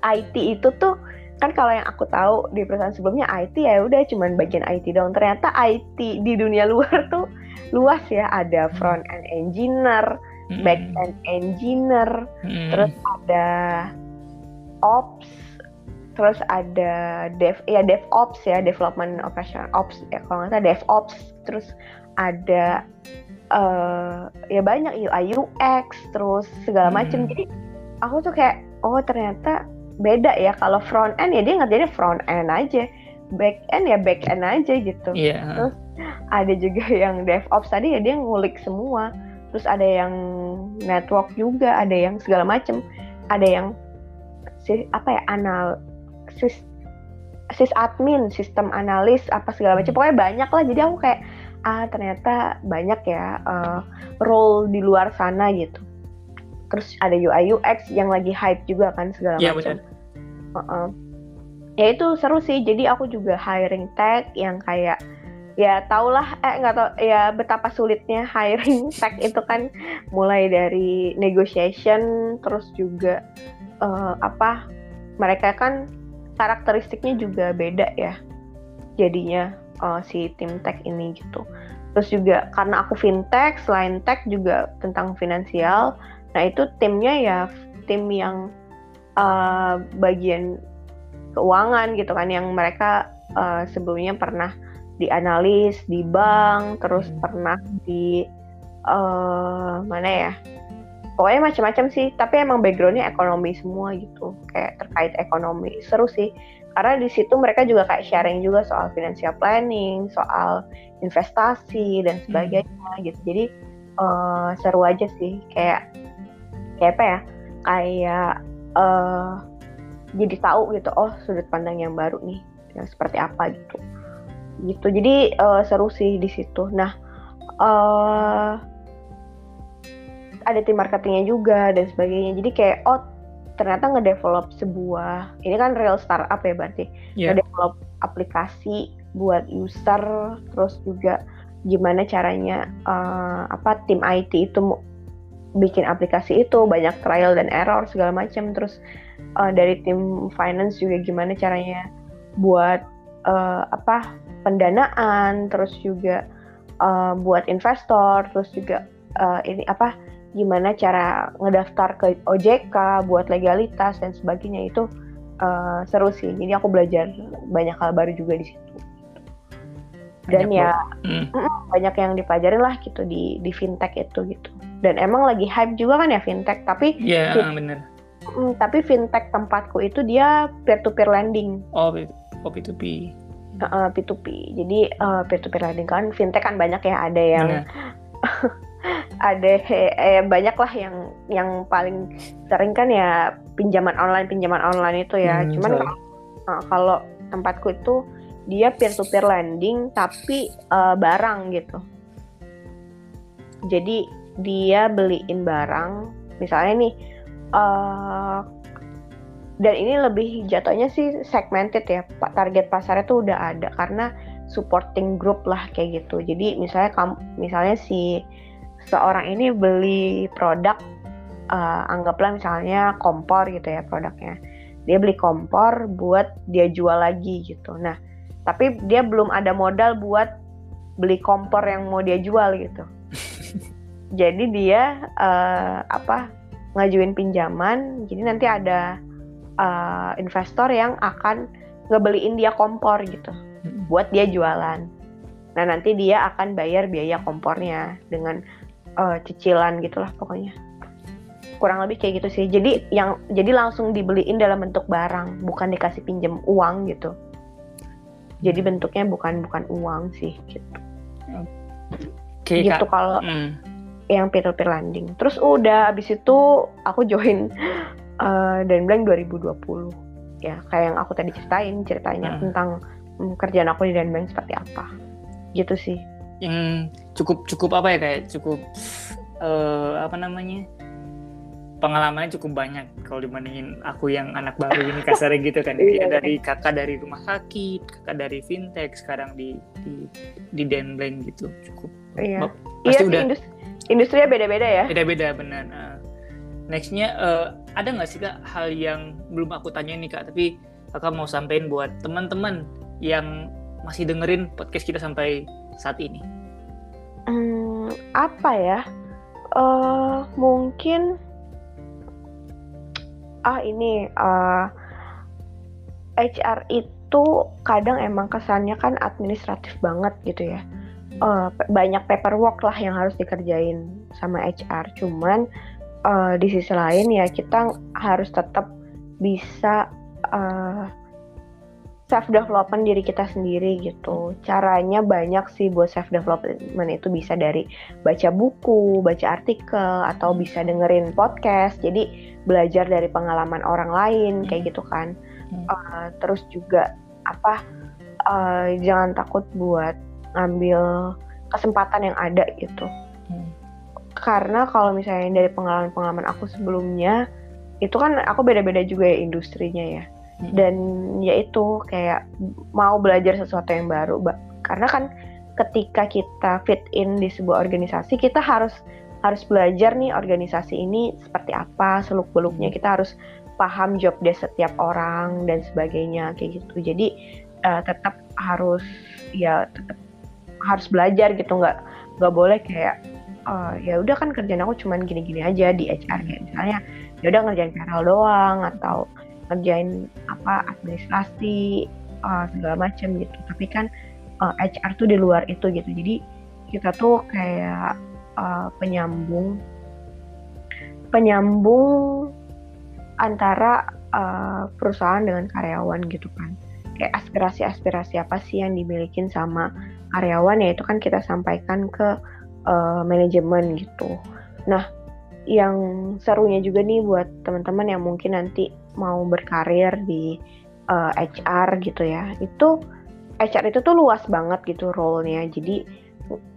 IT itu tuh kan kalau yang aku tahu di perusahaan sebelumnya IT ya udah cuman bagian IT dong ternyata IT di dunia <laughs> luar tuh luas ya ada hmm. front end engineer hmm. back end engineer hmm. terus ada ops terus ada dev ya DevOps ya development operation ops ya kalau nggak salah DevOps terus ada uh, ya banyak UI UX terus segala macam hmm. jadi aku tuh kayak oh ternyata beda ya kalau front end ya dia ngerjainnya front end aja. Back end ya back end aja gitu. Yeah. terus ada juga yang DevOps tadi ya dia ngulik semua. Terus ada yang network juga ada yang segala macam ada yang si apa ya anal sis sis admin sistem analis apa segala macam hmm. pokoknya banyak lah. Jadi aku kayak ah ternyata banyak ya uh, role di luar sana gitu terus ada UI UX yang lagi hype juga kan segala ya, macam. uh -uh. ya itu seru sih. Jadi aku juga hiring tag yang kayak ya taulah eh nggak tau ya betapa sulitnya <laughs> hiring tag itu kan. Mulai dari negotiation terus juga uh, apa mereka kan karakteristiknya juga beda ya jadinya uh, si tim tech ini gitu. Terus juga karena aku fintech selain tech juga tentang finansial nah itu timnya ya tim yang uh, bagian keuangan gitu kan yang mereka uh, sebelumnya pernah dianalis di bank terus hmm. pernah di uh, mana ya pokoknya macam-macam sih tapi emang backgroundnya ekonomi semua gitu kayak terkait ekonomi seru sih karena di situ mereka juga kayak sharing juga soal financial planning soal investasi dan hmm. sebagainya hmm. gitu jadi uh, seru aja sih kayak kayak apa ya kayak uh, jadi tahu gitu oh sudut pandang yang baru nih yang seperti apa gitu. Gitu jadi uh, seru sih di situ. Nah uh, ada tim marketingnya juga dan sebagainya. Jadi kayak oh ternyata ngedevelop sebuah ini kan real startup ya berarti yeah. ngedevelop aplikasi buat user terus juga gimana caranya uh, apa tim IT itu bikin aplikasi itu banyak trial dan error segala macam terus uh, dari tim finance juga gimana caranya buat uh, apa pendanaan terus juga uh, buat investor terus juga uh, ini apa gimana cara ngedaftar ke OJK buat legalitas dan sebagainya itu uh, seru sih. Jadi aku belajar banyak hal baru juga di situ. Dan banyak ya hmm. banyak yang dipelajarin lah gitu di di fintech itu gitu. Dan emang lagi hype juga kan ya fintech, tapi Iya, yeah, bener. Mm, tapi fintech tempatku itu dia peer to peer lending. Oh, oh P2P. Uh, P2P. Jadi uh, peer to peer lending kan fintech kan banyak ya ada yang <laughs> ada eh, banyak lah yang yang paling sering kan ya pinjaman online pinjaman online itu ya hmm, cuman kalau, uh, kalau tempatku itu dia peer to peer lending tapi uh, barang gitu. Jadi dia beliin barang misalnya nih uh, dan ini lebih jatuhnya sih segmented ya target pasarnya tuh udah ada karena supporting group lah kayak gitu. Jadi misalnya kamu misalnya si seorang ini beli produk uh, anggaplah misalnya kompor gitu ya produknya. Dia beli kompor buat dia jual lagi gitu. Nah tapi dia belum ada modal buat beli kompor yang mau dia jual gitu. <laughs> Jadi dia uh, apa ngajuin pinjaman. Jadi nanti ada uh, investor yang akan ngebeliin dia kompor gitu. Buat dia jualan. Nah nanti dia akan bayar biaya kompornya dengan uh, cicilan gitulah pokoknya. Kurang lebih kayak gitu sih. Jadi yang jadi langsung dibeliin dalam bentuk barang bukan dikasih pinjam uang gitu jadi bentuknya bukan bukan uang sih gitu. Okay, gitu kalau mm. yang peer to peer lending. Terus udah abis itu aku join uh, dan blank 2020 ya kayak yang aku tadi ceritain ceritanya mm. tentang um, kerjaan aku di Danbank seperti apa. Gitu sih. Yang cukup cukup apa ya kayak cukup uh, apa namanya pengalamannya cukup banyak kalau dibandingin aku yang anak baru ini kasarnya gitu kan. Ya iya, dari kakak dari rumah sakit kakak dari fintech sekarang di di di Denbleng gitu cukup. Iya. Pasti iya udah industri, industrinya beda-beda ya. Beda-beda benar. Nah, nextnya uh, ada nggak sih kak hal yang belum aku tanya nih kak tapi kakak mau sampaikan buat teman-teman yang masih dengerin podcast kita sampai saat ini? Hmm, apa ya? Uh, mungkin ah ini uh, eh, HR itu kadang emang kesannya kan administratif banget gitu ya. Uh, banyak paperwork lah yang harus dikerjain sama HR cuman uh, di sisi lain ya kita harus tetap bisa uh, self development diri kita sendiri gitu. Caranya banyak sih buat self development itu bisa dari baca buku, baca artikel atau bisa dengerin podcast. Jadi belajar dari pengalaman orang lain kayak gitu kan. Uh, terus juga apa uh, jangan takut buat ngambil kesempatan yang ada gitu. Hmm. Karena kalau misalnya dari pengalaman-pengalaman aku sebelumnya itu kan aku beda-beda juga ya industrinya ya Hmm. dan yaitu kayak mau belajar sesuatu yang baru karena kan ketika kita fit in di sebuah organisasi kita harus harus belajar nih organisasi ini seperti apa seluk beluknya hmm. kita harus paham job desk setiap orang dan sebagainya kayak gitu jadi uh, tetap harus ya tetap harus belajar gitu nggak nggak boleh kayak uh, ya udah kan kerjaan aku cuman gini-gini aja di HR kayak misalnya ya udah ngerjain payroll doang atau ngerjain apa administrasi uh, segala macam gitu. Tapi kan uh, eh, HR tuh di luar itu gitu. Jadi kita tuh kayak uh, penyambung penyambung antara uh, perusahaan dengan karyawan gitu kan. Kayak aspirasi-aspirasi apa sih yang dimiliki sama karyawan? Ya itu kan kita sampaikan ke uh, manajemen gitu. Nah yang serunya juga nih buat teman-teman yang mungkin nanti mau berkarir di uh, eh, HR gitu ya itu HR itu tuh luas banget gitu role-nya jadi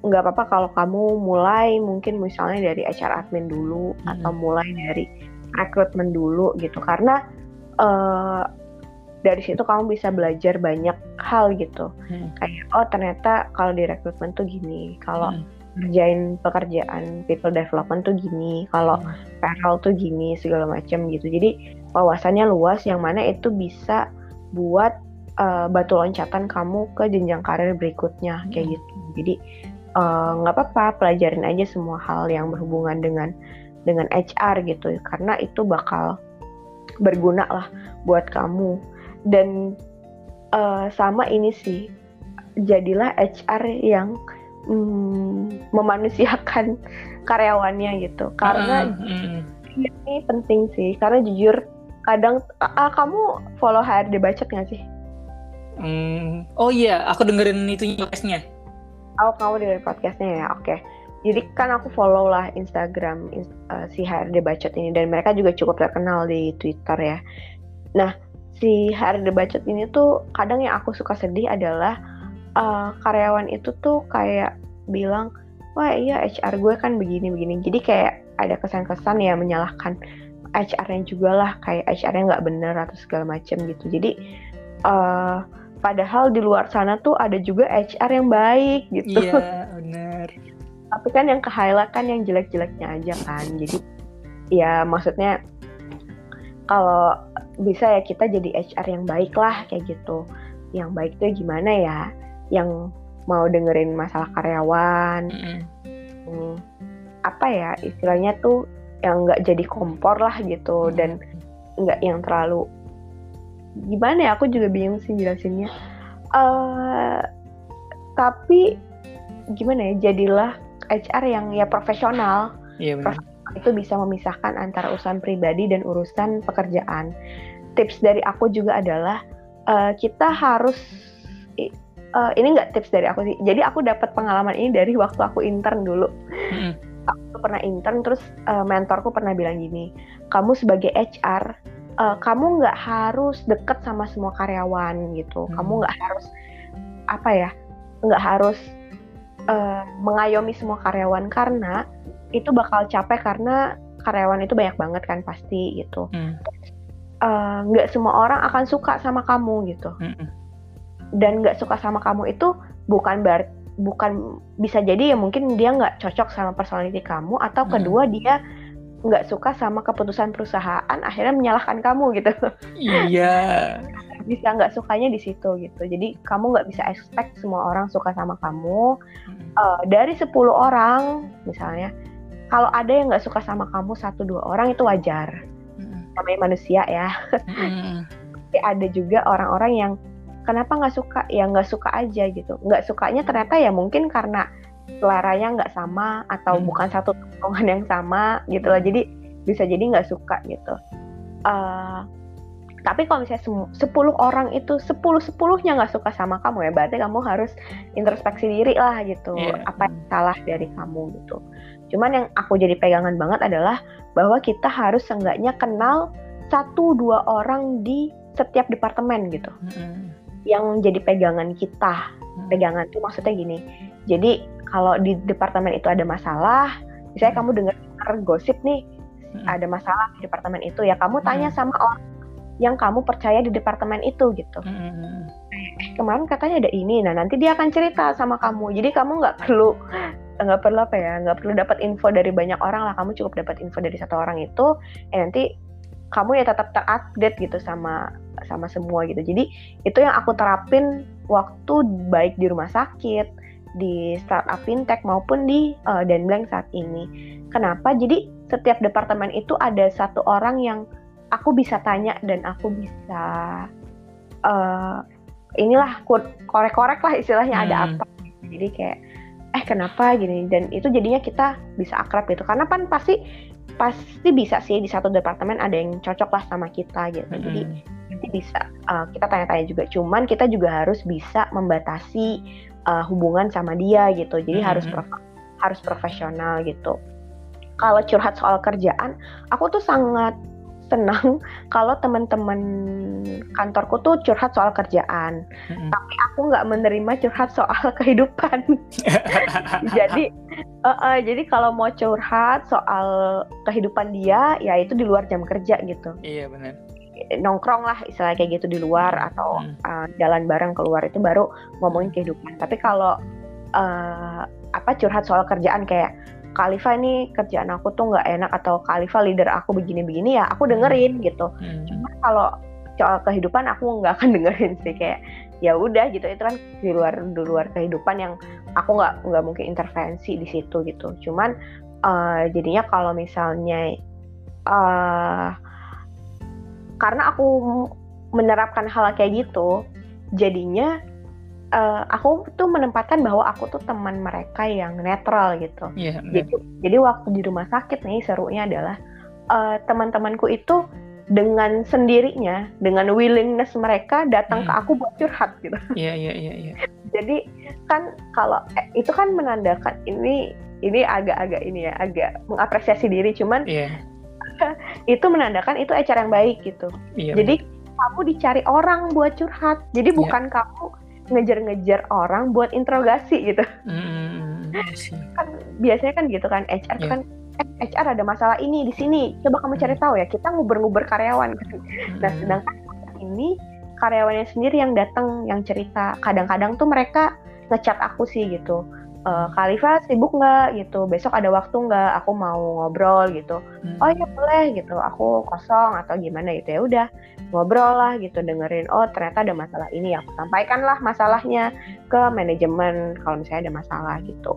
nggak apa-apa kalau kamu mulai mungkin misalnya dari HR admin dulu hmm. atau mulai dari rekrutmen dulu gitu karena uh, dari situ kamu bisa belajar banyak hal gitu hmm. kayak oh ternyata kalau di rekrutmen tuh gini kalau hmm ngerjain pekerjaan people development tuh gini, kalau hmm. payroll tuh gini segala macam gitu. Jadi wawasannya luas yang mana itu bisa buat uh, batu loncatan kamu ke jenjang karir berikutnya kayak gitu. Jadi eh, nggak uh, apa-apa pelajarin aja semua hal yang berhubungan dengan dengan HR gitu karena itu bakal berguna lah buat kamu dan uh, sama ini sih jadilah HR yang mm, memanusiakan karyawannya gitu karena uh, uh. ini penting sih karena jujur kadang ah, kamu follow HRD Bacot nggak sih? Hmm, oh iya, aku dengerin itu podcastnya. Oh, kamu dengerin podcastnya ya, oke. Okay. Jadi kan aku follow lah Instagram uh, si HRD Bacot ini dan mereka juga cukup terkenal di Twitter ya. Nah, si HRD Bacot ini tuh kadang yang aku suka sedih adalah uh, karyawan itu tuh kayak bilang wah iya HR gue kan begini begini jadi kayak ada kesan-kesan ya menyalahkan HR-nya juga lah kayak HR-nya nggak bener atau segala macam gitu. Jadi uh, padahal di luar sana tuh ada juga HR yang baik gitu. Iya <laughs> benar tapi kan yang ke highlight kan yang jelek-jeleknya aja kan. Jadi ya maksudnya kalau bisa ya kita jadi HR yang baik lah kayak gitu. Yang baik tuh gimana ya? Yang mau dengerin masalah karyawan. Mm hmm, apa ya istilahnya tuh yang nggak jadi kompor lah gitu mm dan nggak yang terlalu gimana ya aku juga bingung sih jelasinnya uh, tapi gimana ya jadilah HR yang ya profesional iya, itu bisa memisahkan antara urusan pribadi dan urusan pekerjaan tips dari aku juga adalah uh, kita harus uh, ini nggak tips dari aku sih. Jadi aku dapat pengalaman ini dari waktu aku intern dulu. Mm-hmm. Aku pernah intern terus uh, mentorku pernah bilang gini, kamu sebagai HR, uh, eh, kamu nggak harus deket sama semua karyawan gitu. Mm-hmm. Kamu nggak harus apa ya, nggak harus uh, mengayomi semua karyawan karena itu bakal capek karena karyawan itu banyak banget kan pasti gitu hmm. uh, nggak semua orang akan suka sama kamu gitu hmm. dan nggak suka sama kamu itu bukan ber bukan bisa jadi ya mungkin dia nggak cocok sama personality kamu atau kedua hmm. dia nggak suka sama keputusan perusahaan akhirnya menyalahkan kamu gitu iya <laughs> bisa nggak sukanya di situ gitu jadi kamu nggak bisa expect semua orang suka sama kamu hmm. uh, dari 10 orang misalnya kalau ada yang nggak suka sama kamu satu dua orang itu wajar hmm. namanya manusia ya hmm. tapi ada juga orang-orang yang kenapa nggak suka? Ya nggak suka aja gitu. Nggak sukanya ternyata ya mungkin karena seleranya nggak sama atau hmm. bukan satu tongkongan yang sama gitu loh. Jadi bisa jadi nggak suka gitu. Uh, tapi kalau misalnya 10 orang itu 10 sepuluhnya nggak suka sama kamu ya berarti kamu harus introspeksi diri lah gitu. Yeah. apa yang salah dari kamu gitu. Cuman yang aku jadi pegangan banget adalah bahwa kita harus seenggaknya kenal satu dua orang di setiap departemen gitu. Mm-hmm. Yang jadi pegangan kita mm-hmm. pegangan itu maksudnya gini jadi kalau di departemen itu ada masalah misalnya mm-hmm. kamu dengar gosip nih mm-hmm. ada masalah di departemen itu ya kamu tanya sama orang yang kamu percaya di departemen itu gitu. Hmm. Kemarin katanya ada ini, nah nanti dia akan cerita sama kamu. Jadi kamu nggak perlu nggak perlu apa ya, nggak perlu dapat info dari banyak orang lah. Kamu cukup dapat info dari satu orang itu. Eh nanti kamu ya tetap terupdate gitu sama sama semua gitu. Jadi itu yang aku terapin waktu baik di rumah sakit, di startup fintech maupun di uh, Denblank saat ini. Kenapa? Jadi setiap departemen itu ada satu orang yang aku bisa tanya dan aku bisa uh, inilah korek-korek lah istilahnya hmm. ada apa jadi kayak eh kenapa gini dan itu jadinya kita bisa akrab gitu karena kan pasti pasti bisa sih di satu departemen ada yang cocok lah sama kita gitu hmm. jadi nanti bisa uh, kita tanya-tanya juga cuman kita juga harus bisa membatasi uh, hubungan sama dia gitu jadi hmm. harus prof harus profesional gitu kalau curhat soal kerjaan aku tuh sangat senang <laughs> kalau teman-teman kantorku tuh curhat soal kerjaan, mm-hmm. tapi aku nggak menerima curhat soal <laughs> kehidupan. <laughs> jadi, uh, uh, jadi kalau mau curhat soal kehidupan dia, ya itu di luar jam kerja gitu. Iya benar. Nongkrong lah istilah kayak gitu di luar atau mm. uh, jalan bareng keluar itu baru ngomongin kehidupan. Tapi kalau uh, apa curhat soal kerjaan kayak Kalifa ini kerjaan aku tuh nggak enak atau Kalifa leader aku begini-begini ya aku dengerin hmm. gitu. Hmm. Cuma kalau soal kehidupan aku nggak akan <laughs> dengerin sih kayak ya udah gitu itu kan di luar di luar kehidupan yang aku nggak nggak mungkin intervensi di situ gitu. Cuman uh, jadinya kalau misalnya uh, karena aku menerapkan hal kayak gitu jadinya uh, aku tuh menempatkan bahwa aku tuh teman mereka yang netral gitu. Yeah, jadi, jadi waktu di rumah sakit nih serunya adalah uh, teman-temanku itu dengan sendirinya, dengan willingness mereka datang hmm. ke aku buat curhat gitu. <laughs> Iya iya iya. iya. Jadi kan kalau eh, itu kan menandakan ini ini agak-agak ini ya agak mengapresiasi diri, cuman yeah. <laughs> itu menandakan itu acara yang baik gitu. Yeah, Jadi bener. kamu dicari orang buat curhat. Jadi yeah. bukan kamu ngejar-ngejar orang buat interogasi gitu. Mm, kan biasanya kan gitu kan HR yeah. kan eh, HR ada masalah ini di sini. Coba kamu cari tahu ya. Kita nguber-nguber karyawan kan. Mm. Nah, sedangkan ini karyawannya sendiri yang datang yang cerita. Kadang-kadang tuh mereka ngechat aku sih gitu e, Khalifa sibuk nggak? Gitu. Besok ada waktu nggak? Aku mau ngobrol gitu. Hmm. oh ya boleh gitu. Aku kosong atau gimana? Gitu. Ya udah ngobrol lah gitu. Dengerin oh ternyata ada masalah ini aku sampaikan lah masalahnya ke manajemen kalau misalnya ada masalah gitu.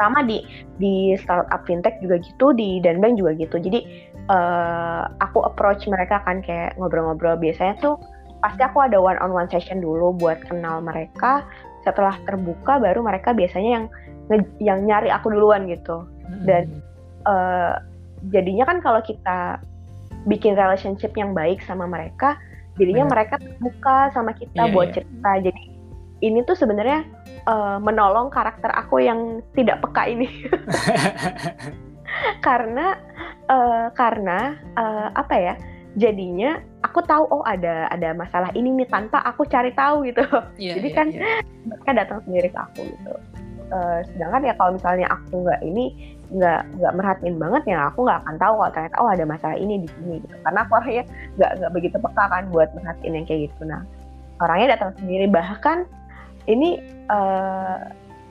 Sama di di startup fintech juga gitu di Danbank juga gitu. Jadi uh, aku approach mereka kan kayak ngobrol-ngobrol. Biasanya tuh pasti aku ada one on one session dulu buat kenal mereka setelah terbuka baru mereka biasanya yang yang nyari aku duluan gitu hmm. dan uh, jadinya kan kalau kita bikin relationship yang baik sama mereka jadinya hmm. mereka terbuka sama kita yeah, buat yeah. cerita jadi ini tuh sebenarnya uh, menolong karakter aku yang tidak peka ini <laughs> <laughs> karena uh, karena uh, apa ya jadinya aku tahu oh ada ada masalah ini nih tanpa aku cari tahu gitu. Yeah, <laughs> jadi yeah, kan yeah. mereka datang sendiri ke aku gitu. Uh, sedangkan ya kalau misalnya aku nggak ini nggak nggak merhatiin banget ya aku nggak akan tahu kalau ternyata oh ada masalah ini di sini gitu. Karena aku orangnya nggak nggak begitu peka kan buat merhatiin yang kayak gitu. Nah orangnya datang sendiri. Bahkan ini uh,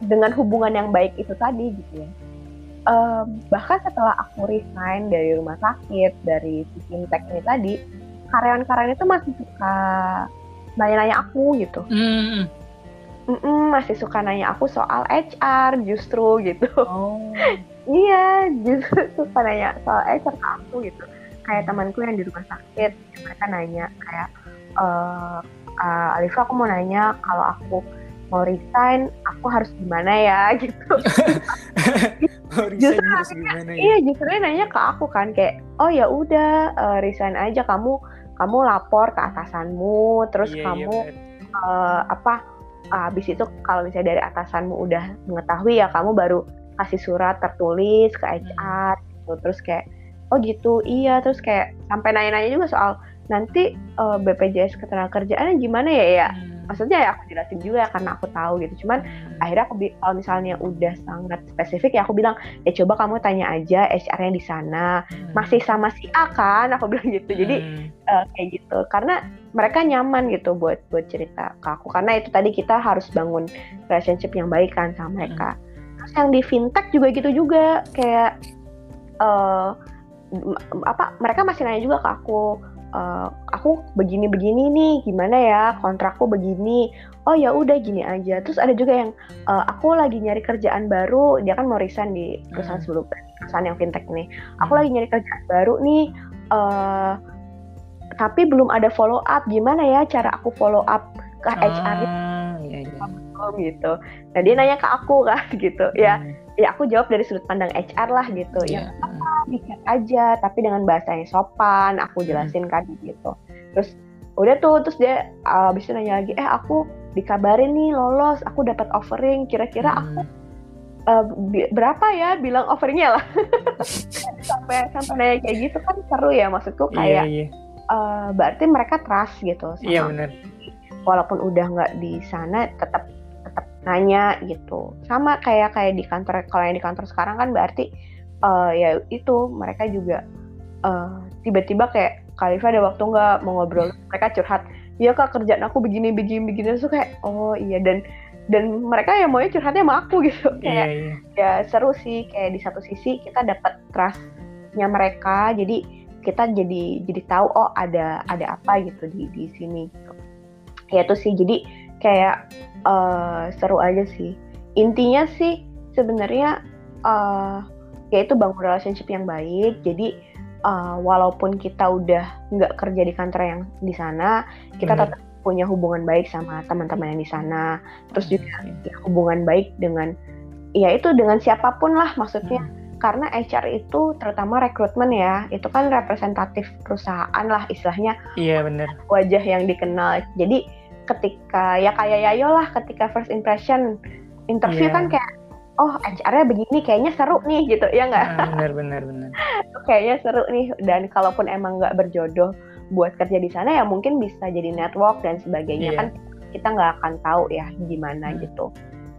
dengan hubungan yang baik itu tadi gitu ya uh, bahkan setelah aku resign dari rumah sakit dari si fintech ini tadi karyawan-karyawan itu masih suka nanya-nanya aku gitu mm. Mm -mm, masih suka nanya aku soal HR justru gitu oh. <laughs> iya justru suka nanya soal HR ke aku gitu kayak temanku yang di rumah sakit mereka nanya kayak uh, uh, Alifa aku mau nanya kalau aku mau resign aku harus gimana ya <laughs> gitu <laughs> justru harus gimana ya? iya justru nanya ke aku kan kayak oh ya udah uh, resign aja kamu kamu lapor ke atasanmu terus yeah, iya, kamu yeah, uh, apa habis itu kalau misalnya dari atasanmu udah mengetahui ya kamu baru kasih surat tertulis ke HR hmm. gitu terus kayak oh gitu iya terus kayak sampai nanya-nanya juga soal nanti uh, eh, BPJS ketenagakerjaan gimana ya ya hmm. Maksudnya ya aku jelasin juga karena aku tahu gitu. Cuman akhirnya aku kalau misalnya udah sangat spesifik ya aku bilang ya coba kamu tanya aja HR-nya di sana. Hmm. masih sama si A kan? Aku bilang gitu. Jadi hmm. uh, kayak gitu. Karena mereka nyaman gitu buat buat cerita ke aku. Karena itu tadi kita harus bangun relationship yang baik kan sama mereka. Hmm. Terus yang di fintech juga gitu juga. Kayak uh, apa mereka masih nanya juga ke aku uh, aku begini begini nih gimana ya kontrakku begini oh ya udah gini aja terus ada juga yang uh, aku lagi nyari kerjaan baru dia kan mau resign di perusahaan hmm. sebelum perusahaan yang fintech nih aku hmm. lagi nyari kerjaan baru nih uh, tapi belum ada follow up gimana ya cara aku follow up ke HR ah, iya, iya gitu. Nah dia nanya ke aku kan <laughs> gitu. Ya hmm. ya aku jawab dari sudut pandang HR lah gitu. Yeah. Ya bikin aja tapi dengan bahasa yang sopan aku hmm. jelasin kan gitu. Terus udah tuh terus dia uh, abis itu nanya lagi eh aku dikabarin nih lolos aku dapat offering kira-kira hmm. aku uh, berapa ya bilang offeringnya lah <laughs> sampai sampai nanya kayak gitu kan seru ya maksudku iya, kayak yeah, yeah. Uh, berarti mereka trust gitu sama yeah, bener. walaupun udah nggak di sana tetap nanya gitu sama kayak kayak di kantor kalau yang di kantor sekarang kan berarti uh, ya itu mereka juga uh, tiba-tiba kayak Khalifa ada waktu nggak mau ngobrol? Mereka curhat iya kak kerjaan aku begini begini begini. Tuh kayak oh iya. Dan dan mereka ya maunya curhatnya sama aku <laughs> gitu. Iya, kayak yeah, yeah. ya seru sih kayak di satu sisi kita dapat trustnya mereka jadi kita jadi jadi tahu oh ada ada apa gitu di di sini. Gitu. ya itu sih jadi kayak uh, seru aja sih. Intinya sih sebenarnya uh, yaitu bangun relationship yang baik. Jadi uh, walaupun kita udah nggak kerja di kantor yang di sana kita hmm. tetap punya hubungan baik sama teman-teman yang di sana. Terus juga ya, hubungan baik dengan ya itu dengan siapa pun lah maksudnya. Hmm. karena HR itu terutama rekrutmen ya itu kan representatif perusahaan lah istilahnya. Iya benar. Wajah yang dikenal. Jadi ketika ya kayak Yayo lah ketika first impression interview yeah. kan kayak oh HR-nya begini kayaknya seru nih gitu ya nggak? Ah, benar benar benar. <laughs> kayaknya seru nih dan kalaupun emang nggak berjodoh buat kerja di sana ya mungkin bisa jadi network dan sebagainya yeah. kan kita nggak akan tahu ya gimana hmm. gitu.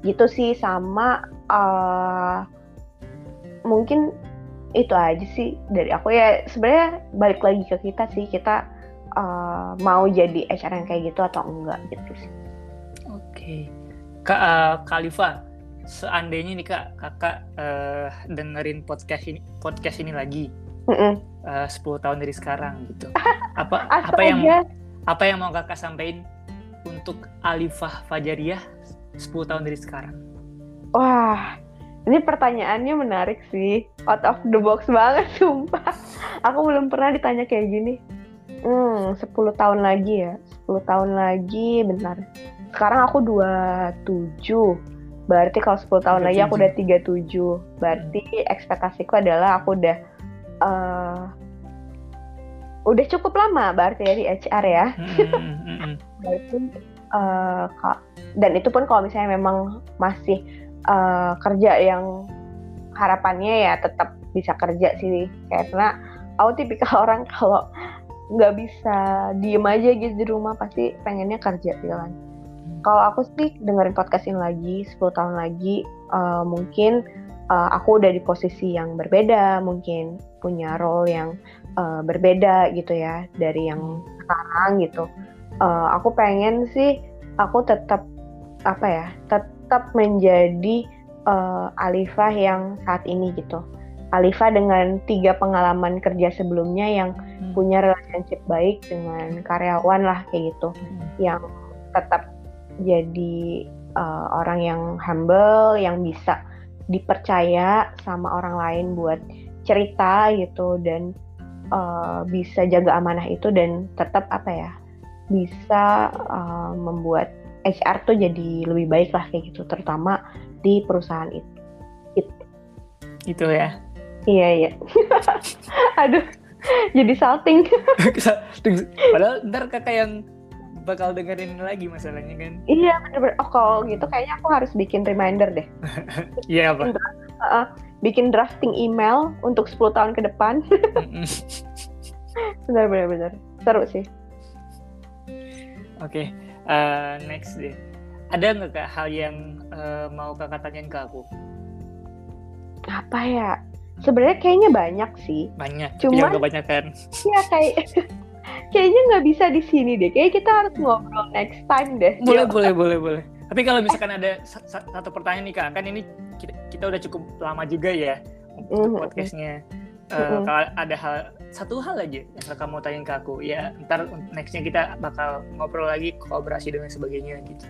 Gitu sih sama uh, mungkin itu aja sih dari aku ya sebenarnya balik lagi ke kita sih kita uh, mau jadi HR yang kayak gitu atau enggak gitu sih. Oke, okay. kak uh, Khalifa, seandainya nih kak kakak uh, dengerin podcast ini podcast ini lagi mm -mm. Uh, 10 tahun dari sekarang gitu, <laughs> apa apa yang apa yang mau kakak sampaikan untuk Alifah Fajariah 10 tahun dari sekarang? Wah, ini pertanyaannya menarik sih. Out of the box banget, <laughs> sumpah. Aku belum pernah ditanya kayak gini. Hmm, 10 tahun lagi ya. 10 tahun lagi, bentar. Sekarang aku 27. Berarti kalau 10 tahun 37. lagi aku udah 37. Berarti hmm. ekspektasiku adalah aku udah uh, udah cukup lama berarti ya di HR ya. Hmm, hmm, hmm, hmm. <laughs> berarti uh, dan itu pun kalau misalnya memang masih uh, kerja yang harapannya ya tetap bisa kerja sih karena aku tipikal <laughs> orang kalau nggak bisa diem aja gitu di rumah pasti pengennya kerja gitu kan kalau aku sih dengerin podcast ini lagi 10 tahun lagi uh, mungkin uh, aku udah di posisi yang berbeda mungkin punya role yang uh, berbeda gitu ya dari yang sekarang gitu uh, aku pengen sih aku tetap apa ya tetap menjadi uh, Alifah yang saat ini gitu Alifah dengan tiga pengalaman kerja sebelumnya yang hmm. punya relationship baik dengan karyawan lah kayak gitu hmm. yang tetap jadi uh, orang yang humble yang bisa dipercaya sama orang lain buat cerita gitu dan uh, bisa jaga amanah itu dan tetap apa ya bisa uh, membuat HR tuh jadi lebih baik lah kayak gitu terutama di perusahaan itu itu, itu ya? iya iya. <laughs> Aduh jadi salting. <laughs> Padahal ntar kakak yang bakal dengerin lagi masalahnya kan? Iya bener-bener. Oh kalau gitu kayaknya aku harus bikin reminder deh. <laughs> Iya apa? Uh, bikin drafting email untuk 10 tahun ke depan. <laughs> Bener bener bener. Seru sih. Oke okay. uh, eh, next deh. Ada nggak kak hal yang uh, mau kakak tanyain ke aku? Apa ya? Sebenarnya kayaknya banyak sih. Banyak cuma banyak kan? Iya kayak <laughs> kayaknya nggak bisa di sini deh. Kayak kita harus ngobrol next time deh. Boleh, boleh, boleh, boleh. Tapi kalau misalkan ada satu pertanyaan nih kak, kan ini kita, kita udah cukup lama juga ya untuk mm -hmm. podcastnya. Uh. Kalau ada hal satu hal aja yang kakak mau tanya ke aku, ya ntar nextnya kita bakal ngobrol lagi kolaborasi dan sebagainya gitu.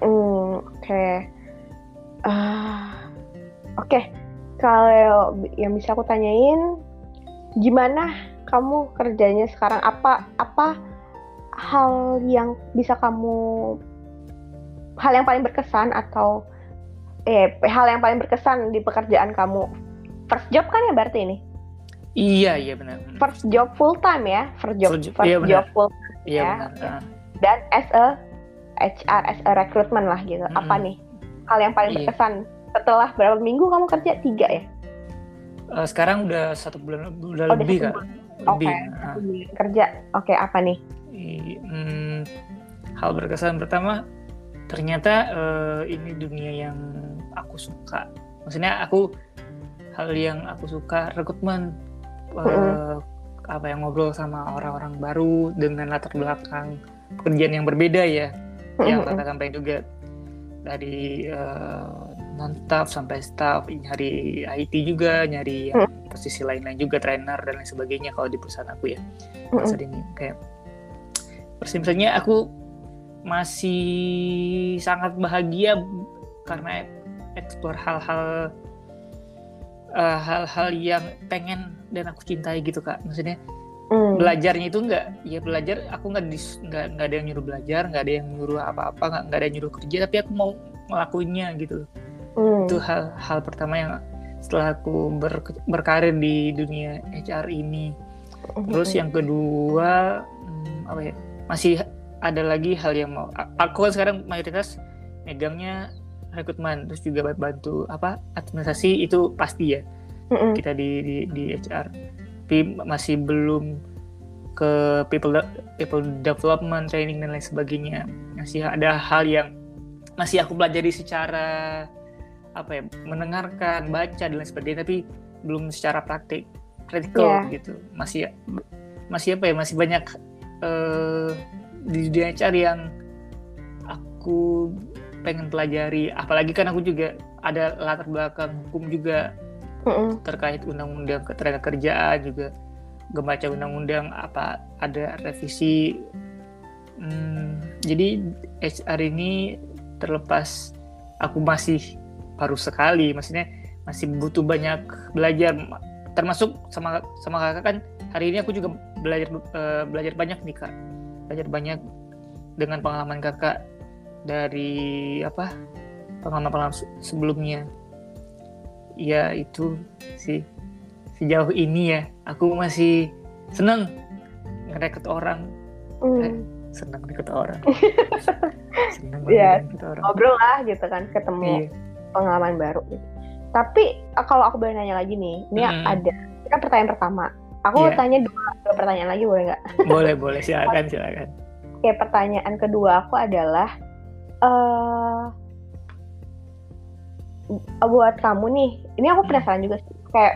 Mm, Oke, okay. uh, oke. Okay. Kalau yang bisa aku tanyain, gimana kamu kerjanya sekarang? Apa apa hal yang bisa kamu hal yang paling berkesan atau eh hal yang paling berkesan di pekerjaan kamu? First job kan ya berarti ini? Iya iya benar first job full time ya? First job first iya, job full time iya, ya? benar. Uh. dan as a HR as a recruitment lah gitu. Hmm. apa nih hal yang paling iya. berkesan setelah berapa minggu kamu kerja? Tiga ya? Uh, sekarang udah satu bulan udah oh, lebih kan Oke, okay. uh, kerja. Oke, okay, apa nih? Hmm, hal berkesan pertama, ternyata uh, ini dunia yang aku suka. Maksudnya aku hal yang aku suka rekrutmen uh, uh, apa yang ngobrol sama orang-orang baru dengan latar belakang pekerjaan yang berbeda ya, uh yang kakak sampaikan juga dari uh, non staff sampai staff nyari IT juga nyari yang hmm. Posisi lain-lain juga trainer dan lain sebagainya kalau di perusahaan aku ya hmm. saat ini kayak persimpannya aku masih sangat bahagia karena eksplor hal-hal uh, hal-hal yang pengen dan aku cintai gitu kak maksudnya mm. belajarnya itu enggak ya belajar aku nggak nggak nggak ada yang nyuruh belajar nggak ada yang nyuruh apa-apa nggak nggak ada yang nyuruh kerja tapi aku mau ngelakuinnya gitu hmm. itu hal hal pertama yang setelah aku ber, berkarir di dunia HR ini hmm. terus yang kedua hmm, apa ya masih ada lagi hal yang mau aku kan sekarang mayoritas megangnya rekrutmen terus juga bantu apa administrasi itu pasti ya mm-hmm. kita di, di di HR tapi masih belum ke people people development training dan lain sebagainya masih ada hal yang masih aku pelajari secara apa ya mendengarkan baca dan lain sebagainya tapi belum secara praktik praktikal yeah. gitu masih masih apa ya masih banyak uh, di dunia HR yang aku pengen pelajari apalagi kan aku juga ada latar belakang hukum juga mm -mm. terkait undang-undang ketenaga kerjaan juga membaca undang-undang apa ada revisi hmm, jadi HR ini terlepas aku masih baru sekali. Maksudnya masih butuh banyak belajar. Termasuk sama sama kakak kan hari ini aku juga belajar uh, belajar banyak nih kak. Belajar banyak dengan pengalaman kakak dari apa pengalaman-pengalaman sebelumnya. Ya itu sih sejauh ini ya aku masih seneng ngerekrut orang. Mm. eh, seneng ngerekrut orang. <laughs> Seneng banget yeah. orang. Ngobrol lah gitu kan ketemu. Iya pengalaman baru gitu. Tapi kalau aku boleh nanya lagi nih, ini hmm. ada kan pertanyaan pertama. Aku yeah. tanya dua, dua pertanyaan lagi boleh nggak? <laughs> Boleh boleh silakan silakan. Oke pertanyaan kedua aku adalah uh, buat kamu nih, ini aku penasaran juga sih. Kayak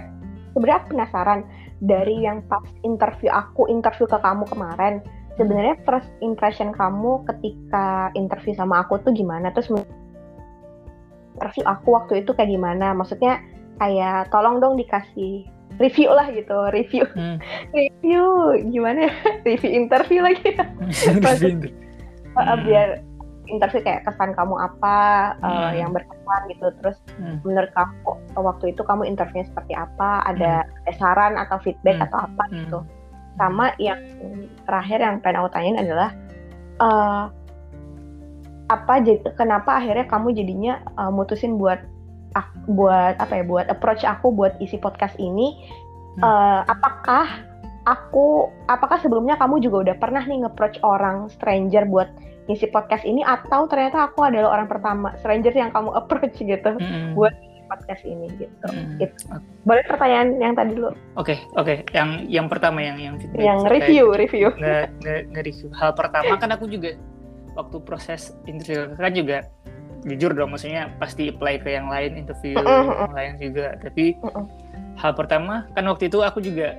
sebenarnya penasaran dari yang pas interview aku interview ke kamu kemarin. Sebenarnya first impression kamu ketika interview sama aku tuh gimana? Terus interview aku waktu itu kayak gimana? Maksudnya kayak tolong dong dikasih review lah gitu, review, hmm. <laughs> review gimana? Ya? <laughs> review interview lagi. <laughs> Maksud, uh, biar interview kayak kesan kamu apa hmm. uh, yang berkesan gitu, terus hmm. menurut kamu waktu itu kamu interviewnya seperti apa? Ada, hmm. saran atau feedback hmm. atau apa hmm. gitu? Sama yang terakhir yang pengen aku tanyain adalah uh, apa kenapa akhirnya kamu jadinya uh, mutusin buat buat apa ya buat approach aku buat isi podcast ini hmm. uh, apakah aku apakah sebelumnya kamu juga udah pernah nih nge-approach orang stranger buat isi podcast ini atau ternyata aku adalah orang pertama stranger yang kamu approach gitu hmm. buat podcast ini gitu. Hmm. gitu. Boleh pertanyaan yang tadi dulu? Oke, okay, oke. Okay. Yang yang pertama yang yang yang review, review. Nge, nge, nge review. Hal pertama kan aku juga waktu proses interview kan juga jujur dong maksudnya pasti apply ke yang lain interview uh -uh. yang lain juga tapi uh -uh. hal pertama kan waktu itu aku juga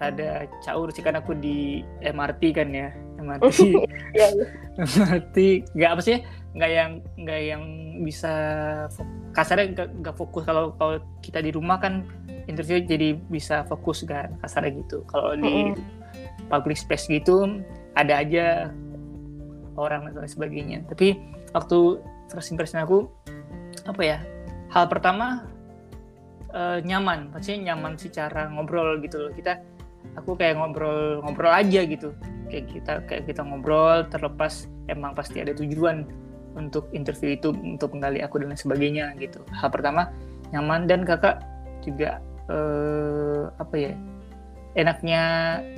ada caur sih kan aku di MRT kan ya MRT <laughs> yeah, yeah. MRT nggak apa sih nggak yang nggak yang bisa kasarnya nggak fokus kalau kalau kita di rumah kan interview jadi bisa fokus kan kasarnya gitu kalau di public space gitu ada aja orang dan sebagainya. Tapi waktu first impression aku apa ya hal pertama uh, nyaman. Maksudnya nyaman secara ngobrol gitu loh. Kita aku kayak ngobrol ngobrol aja gitu. Kayak kita kayak kita ngobrol terlepas emang pasti ada tujuan untuk interview itu untuk menggali aku dan lain sebagainya gitu. Hal pertama nyaman. Dan kakak juga uh, apa ya enaknya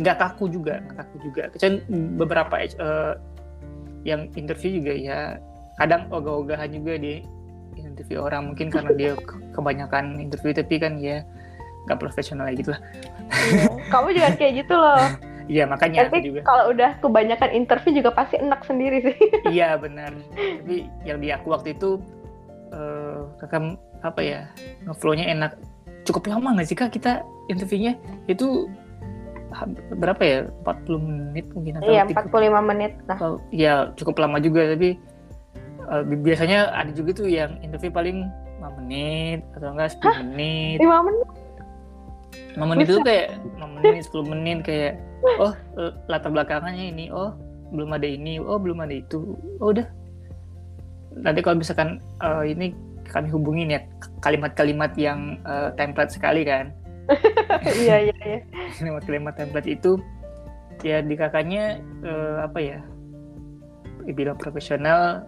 nggak kaku juga nggak kaku juga. Kecuali beberapa uh, yang interview juga ya kadang ogah-ogahan juga di interview orang mungkin karena dia kebanyakan interview tapi kan ya nggak profesional gitu lah. Iya. Kamu juga kayak gitu loh. <laughs> Iya makanya Tapi juga. kalau udah kebanyakan interview juga pasti enak sendiri sih. <laughs> iya benar. Tapi yang di aku waktu itu uh, kakak apa ya ngeflownya enak. Cukup lama nggak sih kak kita interviewnya itu berapa ya? 40 menit mungkin atau iya 45 menit lah. Oh, ya cukup lama juga tapi uh, biasanya ada juga tuh yang interview paling 5 menit atau enggak 10 Hah? menit. 5 menit? 5 menit itu kayak 5 menit 10 menit kayak oh latar belakangnya ini oh belum ada ini oh belum ada itu. Oh udah. Nanti kalau misalkan uh, ini kami hubungin ya kalimat-kalimat yang uh, template sekali kan <laughs> iya iya iya. Kalimat-kalimat template itu ya di kakaknya uh, apa ya bilang profesional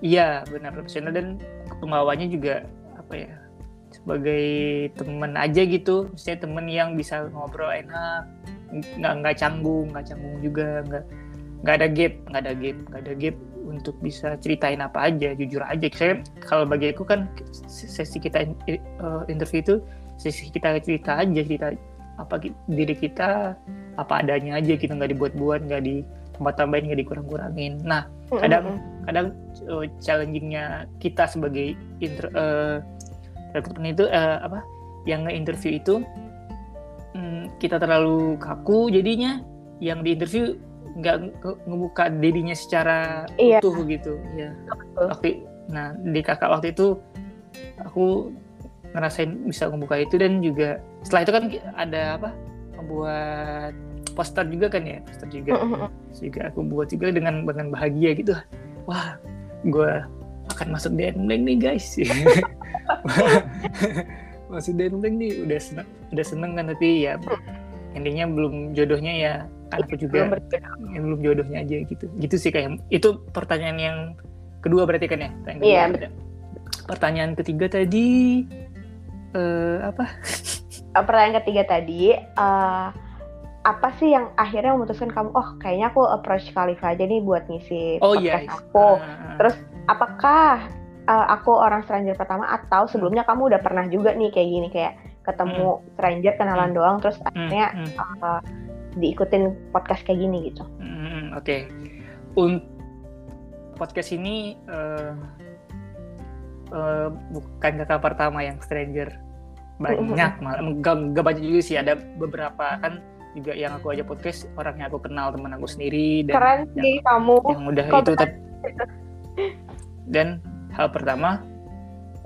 iya benar profesional dan pembawanya juga apa ya sebagai teman aja gitu. Misalnya temen yang bisa ngobrol enak nggak nggak canggung nggak canggung juga nggak nggak ada gap nggak ada gap nggak ada gap untuk bisa ceritain apa aja jujur aja. Saya kalau bagi aku kan sesi kita uh, interview itu sisi kita cerita aja cerita apa diri kita apa adanya aja kita nggak dibuat-buat nggak di tempat tambahin nggak dikurang-kurangin. Nah kadang kadang uh, challengingnya kita sebagai inter uh, rekrutmen itu uh, apa yang nge-interview itu um, kita terlalu kaku jadinya yang di interview nggak ngebuka dirinya secara iya. utuh gitu ya waktu nah di kakak waktu itu aku ngerasain bisa membuka itu dan juga setelah itu kan ada apa membuat poster juga kan ya poster juga. Juga aku buat juga dengan dengan bahagia gitu. Wah gue akan masuk Denbleng nih guys. <laughs> Masuk Denbleng nih udah seneng udah seneng kan tapi ya intinya belum jodohnya ya aku juga belum, yang belum jodohnya aja gitu. Gitu sih kayak itu pertanyaan yang kedua berarti kan ya iya pertanyaan ketiga tadi uh, apa? Eh, pertanyaan ketiga tadi, uh, apa sih yang akhirnya memutuskan kamu, oh kayaknya aku approach Khalifa aja nih buat ngisi oh, podcast iya, aku. Uh, Terus apakah uh, aku orang stranger pertama atau sebelumnya kamu udah pernah juga nih kayak gini kayak ketemu hmm. stranger kenalan hmm. doang terus hmm. akhirnya hmm. Uh, diikutin podcast kayak gini gitu. Hmm, Oke, okay. podcast ini uh, uh, bukan kakak pertama yang stranger. Banyak malah. Gak, gak banyak juga sih. Ada beberapa kan juga yang aku aja podcast orang yang aku kenal teman aku sendiri dan keren sih yang, kamu yang udah Kalo itu tapi dan hal pertama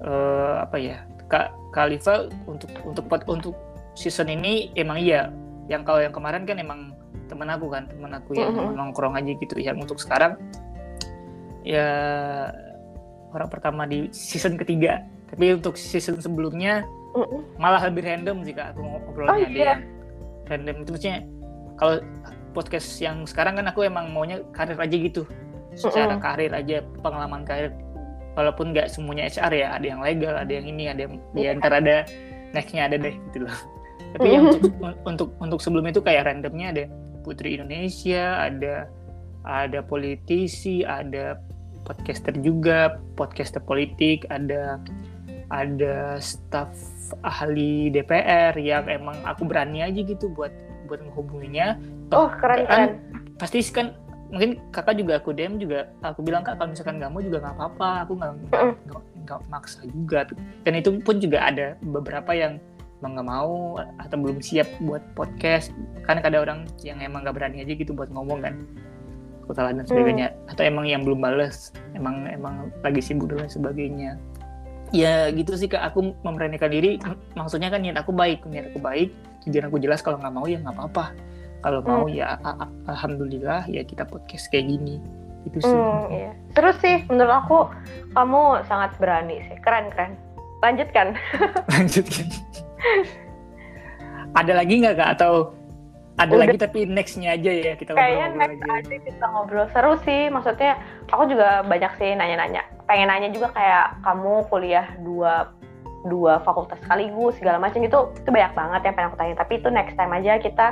uh, apa ya kak Khalifa untuk untuk untuk season ini emang iya. Yang kalau yang kemarin kan emang teman aku kan teman aku yang mm -hmm. nongkrong aja gitu. Yang untuk sekarang ya orang pertama di season ketiga tapi untuk season sebelumnya -hmm. malah lebih random sih kak aku ngobrolnya oh, ada iya. yang random itu maksudnya kalau podcast yang sekarang kan aku emang maunya karir aja gitu secara -hmm. karir aja pengalaman karir walaupun nggak semuanya HR ya ada yang legal ada yang ini ada yang yeah. ya ntar ada nextnya ada deh gitu loh <laughs> tapi yang untuk untuk untuk sebelum itu kayak randomnya ada Putri Indonesia, ada ada politisi, ada podcaster juga, podcaster politik, ada ada staf ahli DPR yang emang aku berani aja gitu buat buat menghubunginya. Oh keren kan, keren. Pasti kan mungkin kakak juga aku DM juga aku bilang kak kalau misalkan kamu juga nggak apa-apa aku nggak nggak maksa juga dan itu pun juga ada beberapa yang nggak mau atau belum siap buat podcast kan ada orang yang emang nggak berani aja gitu buat ngomong kan kesalahan dan sebagainya. Hmm. atau emang yang belum bales emang emang lagi sibuk dan sebagainya. Ya gitu sih kak. Aku memberanikan diri. Maksudnya kan niat aku baik. Niat aku baik tujuan aku jelas. Kalau nggak mau ya nggak apa-apa. Kalau hmm. mau ya alhamdulillah ya kita podcast kayak gini. Itu sih. Hmm, iya. terus sih menurut aku kamu sangat berani sih. Keren keren. Lanjutkan. <laughs> Lanjutkan. Ada lagi nggak kak? Atau ada Udah. lagi tapi nextnya aja ya kita kayaknya next aja. aja kita ngobrol. Seru sih maksudnya aku juga banyak sih nanya-nanya. Pengen nanya juga kayak kamu kuliah dua dua fakultas sekaligus segala macam. Itu itu banyak banget yang pengen aku tanya. Tapi itu next time aja kita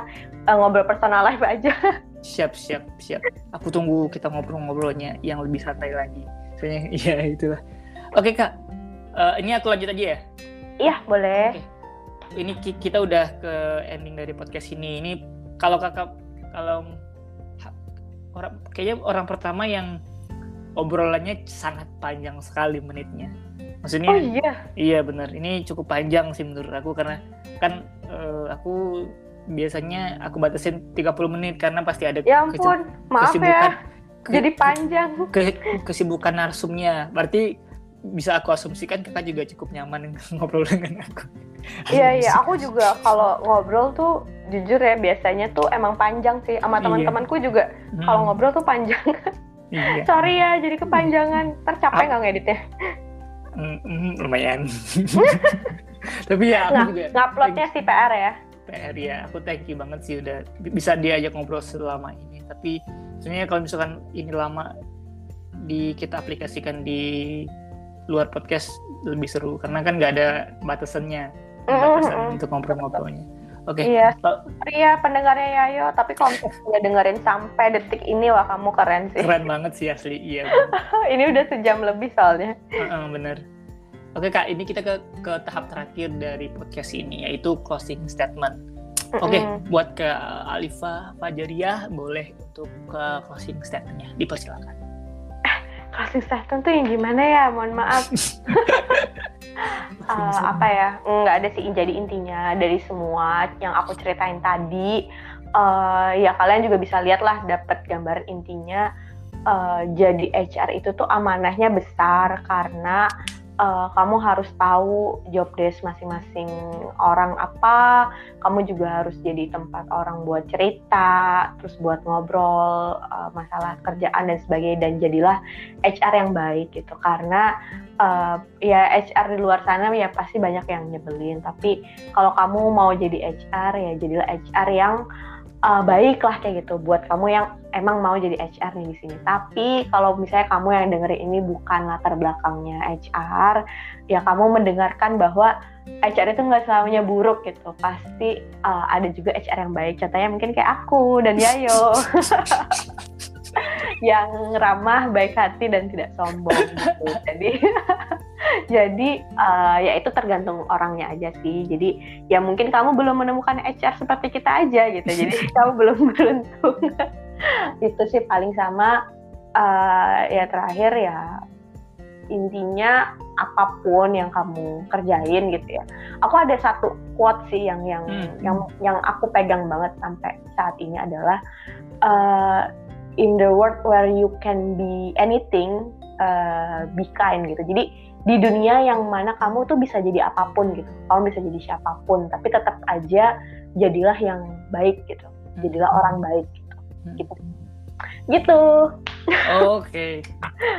uh, ngobrol personal live aja. <laughs> Siap siap siap. Aku tunggu kita ngobrol-ngobrolnya yang lebih santai lagi. Soalnya <laughs> ya itulah. Oke kak. Uh, ini aku lanjut aja ya? Iya boleh. Okay ini kita udah ke ending dari podcast ini. Ini kalau kakak kalau orang kayaknya orang pertama yang obrolannya sangat panjang sekali menitnya. Maksudnya Oh iya. Iya benar. Ini cukup panjang sih menurut aku karena kan uh, aku biasanya aku batasin 30 menit karena pasti ada Ya ampun, maaf ya. Ke, Jadi panjang. Ke, kesibukan narsumnya. Berarti bisa aku asumsikan kakak juga cukup nyaman <laughs> ngobrol dengan aku. Iya iya, aku juga kalau ngobrol tuh jujur ya biasanya tuh emang panjang sih sama iya. teman-temanku juga hmm. kalau ngobrol tuh panjang. Iya. <laughs> Sorry ya, jadi kepanjangan. Tercapai nggak ngeditnya? Mm, lumayan. <laughs> Tapi ya aku nah, juga. Nguploadnya sih PR ya. PR ya, aku thank you banget sih udah bisa diajak ngobrol selama ini. Tapi sebenarnya kalau misalkan ini lama di kita aplikasikan di luar podcast lebih seru karena kan nggak ada batasannya batasan mm -hmm. untuk ngobrol-ngobrolnya. Oke. Okay. Iya. Iya pendengarnya Yayo, tapi kalau misalnya dengerin sampai detik ini wah kamu keren sih. Keren banget sih asli, iya. <laughs> ini udah sejam lebih soalnya. Uh, uh, bener. Oke kak, ini kita ke ke tahap terakhir dari podcast ini yaitu closing statement. Oke, okay, buat ke Alifa Fajaria boleh untuk ke closing statementnya, dipersilakan closing statement tuh yang gimana ya? Mohon maaf. Uh, <laughs> apa ya? Nggak ada sih jadi intinya dari semua yang aku ceritain tadi uh, ya kalian juga bisa lihat lah dapat gambar intinya uh, jadi HR itu tuh amanahnya besar karena uh, kamu harus tahu job desk masing-masing orang apa, kamu juga harus jadi tempat orang buat cerita, terus buat ngobrol uh, masalah kerjaan dan sebagainya dan jadilah HR yang baik gitu. Karena uh, ya HR di luar sana ya pasti banyak yang nyebelin tapi kalau kamu mau jadi HR ya jadilah HR yang baik lah kayak gitu buat kamu yang emang mau jadi HR nih di sini. Tapi kalau misalnya kamu yang dengerin ini bukan latar belakangnya HR, ya kamu mendengarkan bahwa HR itu nggak selamanya buruk gitu. Pasti uh, ada juga HR yang baik. Contohnya mungkin kayak aku dan Yayo. <laughs> yang ramah, baik hati dan tidak sombong gitu. Jadi <laughs> jadi uh, ya itu tergantung orangnya aja sih. Jadi ya mungkin kamu belum menemukan HR seperti kita aja gitu. <laughs> Jadi kamu belum beruntung. <laughs> itu sih paling sama uh, ya terakhir ya intinya apa pun yang kamu kerjain gitu ya. Aku ada satu quote sih yang yang hmm. yang yang aku pegang banget sampai saat ini adalah uh, in the world where you can be anything, uh, be kind gitu. Jadi di dunia yang mana kamu tuh bisa jadi apa pun gitu. Kamu bisa jadi siapa pun, tapi tetap aja jadilah yang baik gitu. Jadilah hmm. orang baik gitu. Hmm. Gitu. Gitu. Oke. Okay.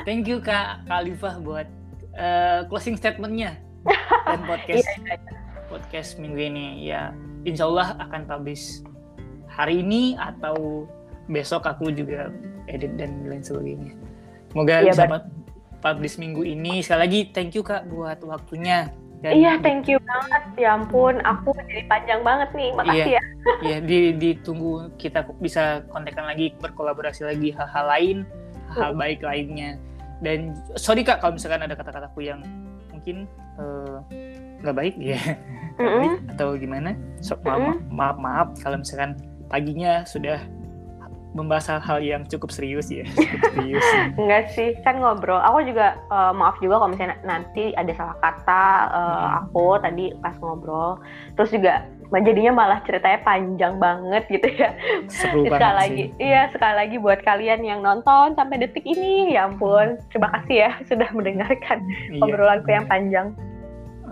Thank you Kak Khalifah buat uh, closing statementnya dan <laughs> podcast iya, iya, podcast minggu ini ya Insya Allah akan publish hari ini atau besok aku juga edit dan lain sebagainya. Semoga iya, bisa publish minggu ini. Sekali lagi thank you Kak buat waktunya. Dan iya, thank you banget. Ya ampun, aku jadi panjang banget nih. Makasih iya, ya. <laughs> Iya, di, ditunggu kita bisa kontekan lagi, berkolaborasi lagi hal-hal lain, hal hmm. baik lainnya dan sorry kak kalau misalkan ada kata-kataku yang mungkin eh, nggak uh, baik ya mm -hmm. <laughs> atau gimana so, maaf, mm -hmm. maaf maaf kalau misalkan paginya sudah membahas hal-hal yang cukup serius ya <laughs> cukup serius enggak sih kan ngobrol aku juga uh, maaf juga kalau misalnya nanti ada salah kata uh, hmm. aku tadi pas ngobrol terus juga jadinya malah ceritanya panjang banget gitu ya. Seru sekali banget lagi, sih. iya sekali lagi buat kalian yang nonton sampai detik ini, ya ampun, terima kasih ya sudah mendengarkan iya. obrolanku yang panjang.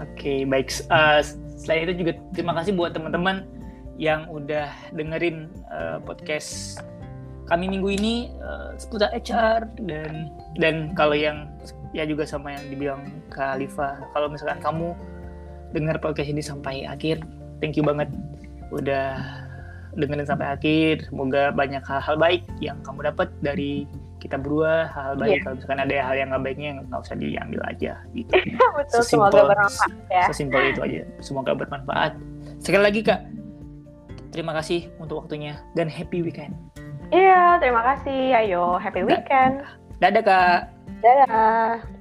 Oke, okay, baik. Uh, selain itu juga terima kasih buat teman-teman yang udah dengerin uh, podcast kami minggu ini uh, seputar HR dan dan kalau yang ya juga sama yang dibilang Kak Alifa, kalau misalkan kamu dengar podcast ini sampai akhir thank you banget udah dengerin sampai akhir. Semoga banyak hal-hal baik yang kamu dapat dari kita berdua hal-hal baik. Yeah. kalau misalkan ada hal yang nggak baiknya nggak usah diambil aja gitu. <laughs> Betul sesimpel, semoga bermanfaat ya. sesimpel itu aja. Semoga bermanfaat. Sekali lagi kak terima kasih untuk waktunya dan happy weekend iya terima kasih. Ayo happy weekend. Dadah kak. Dadah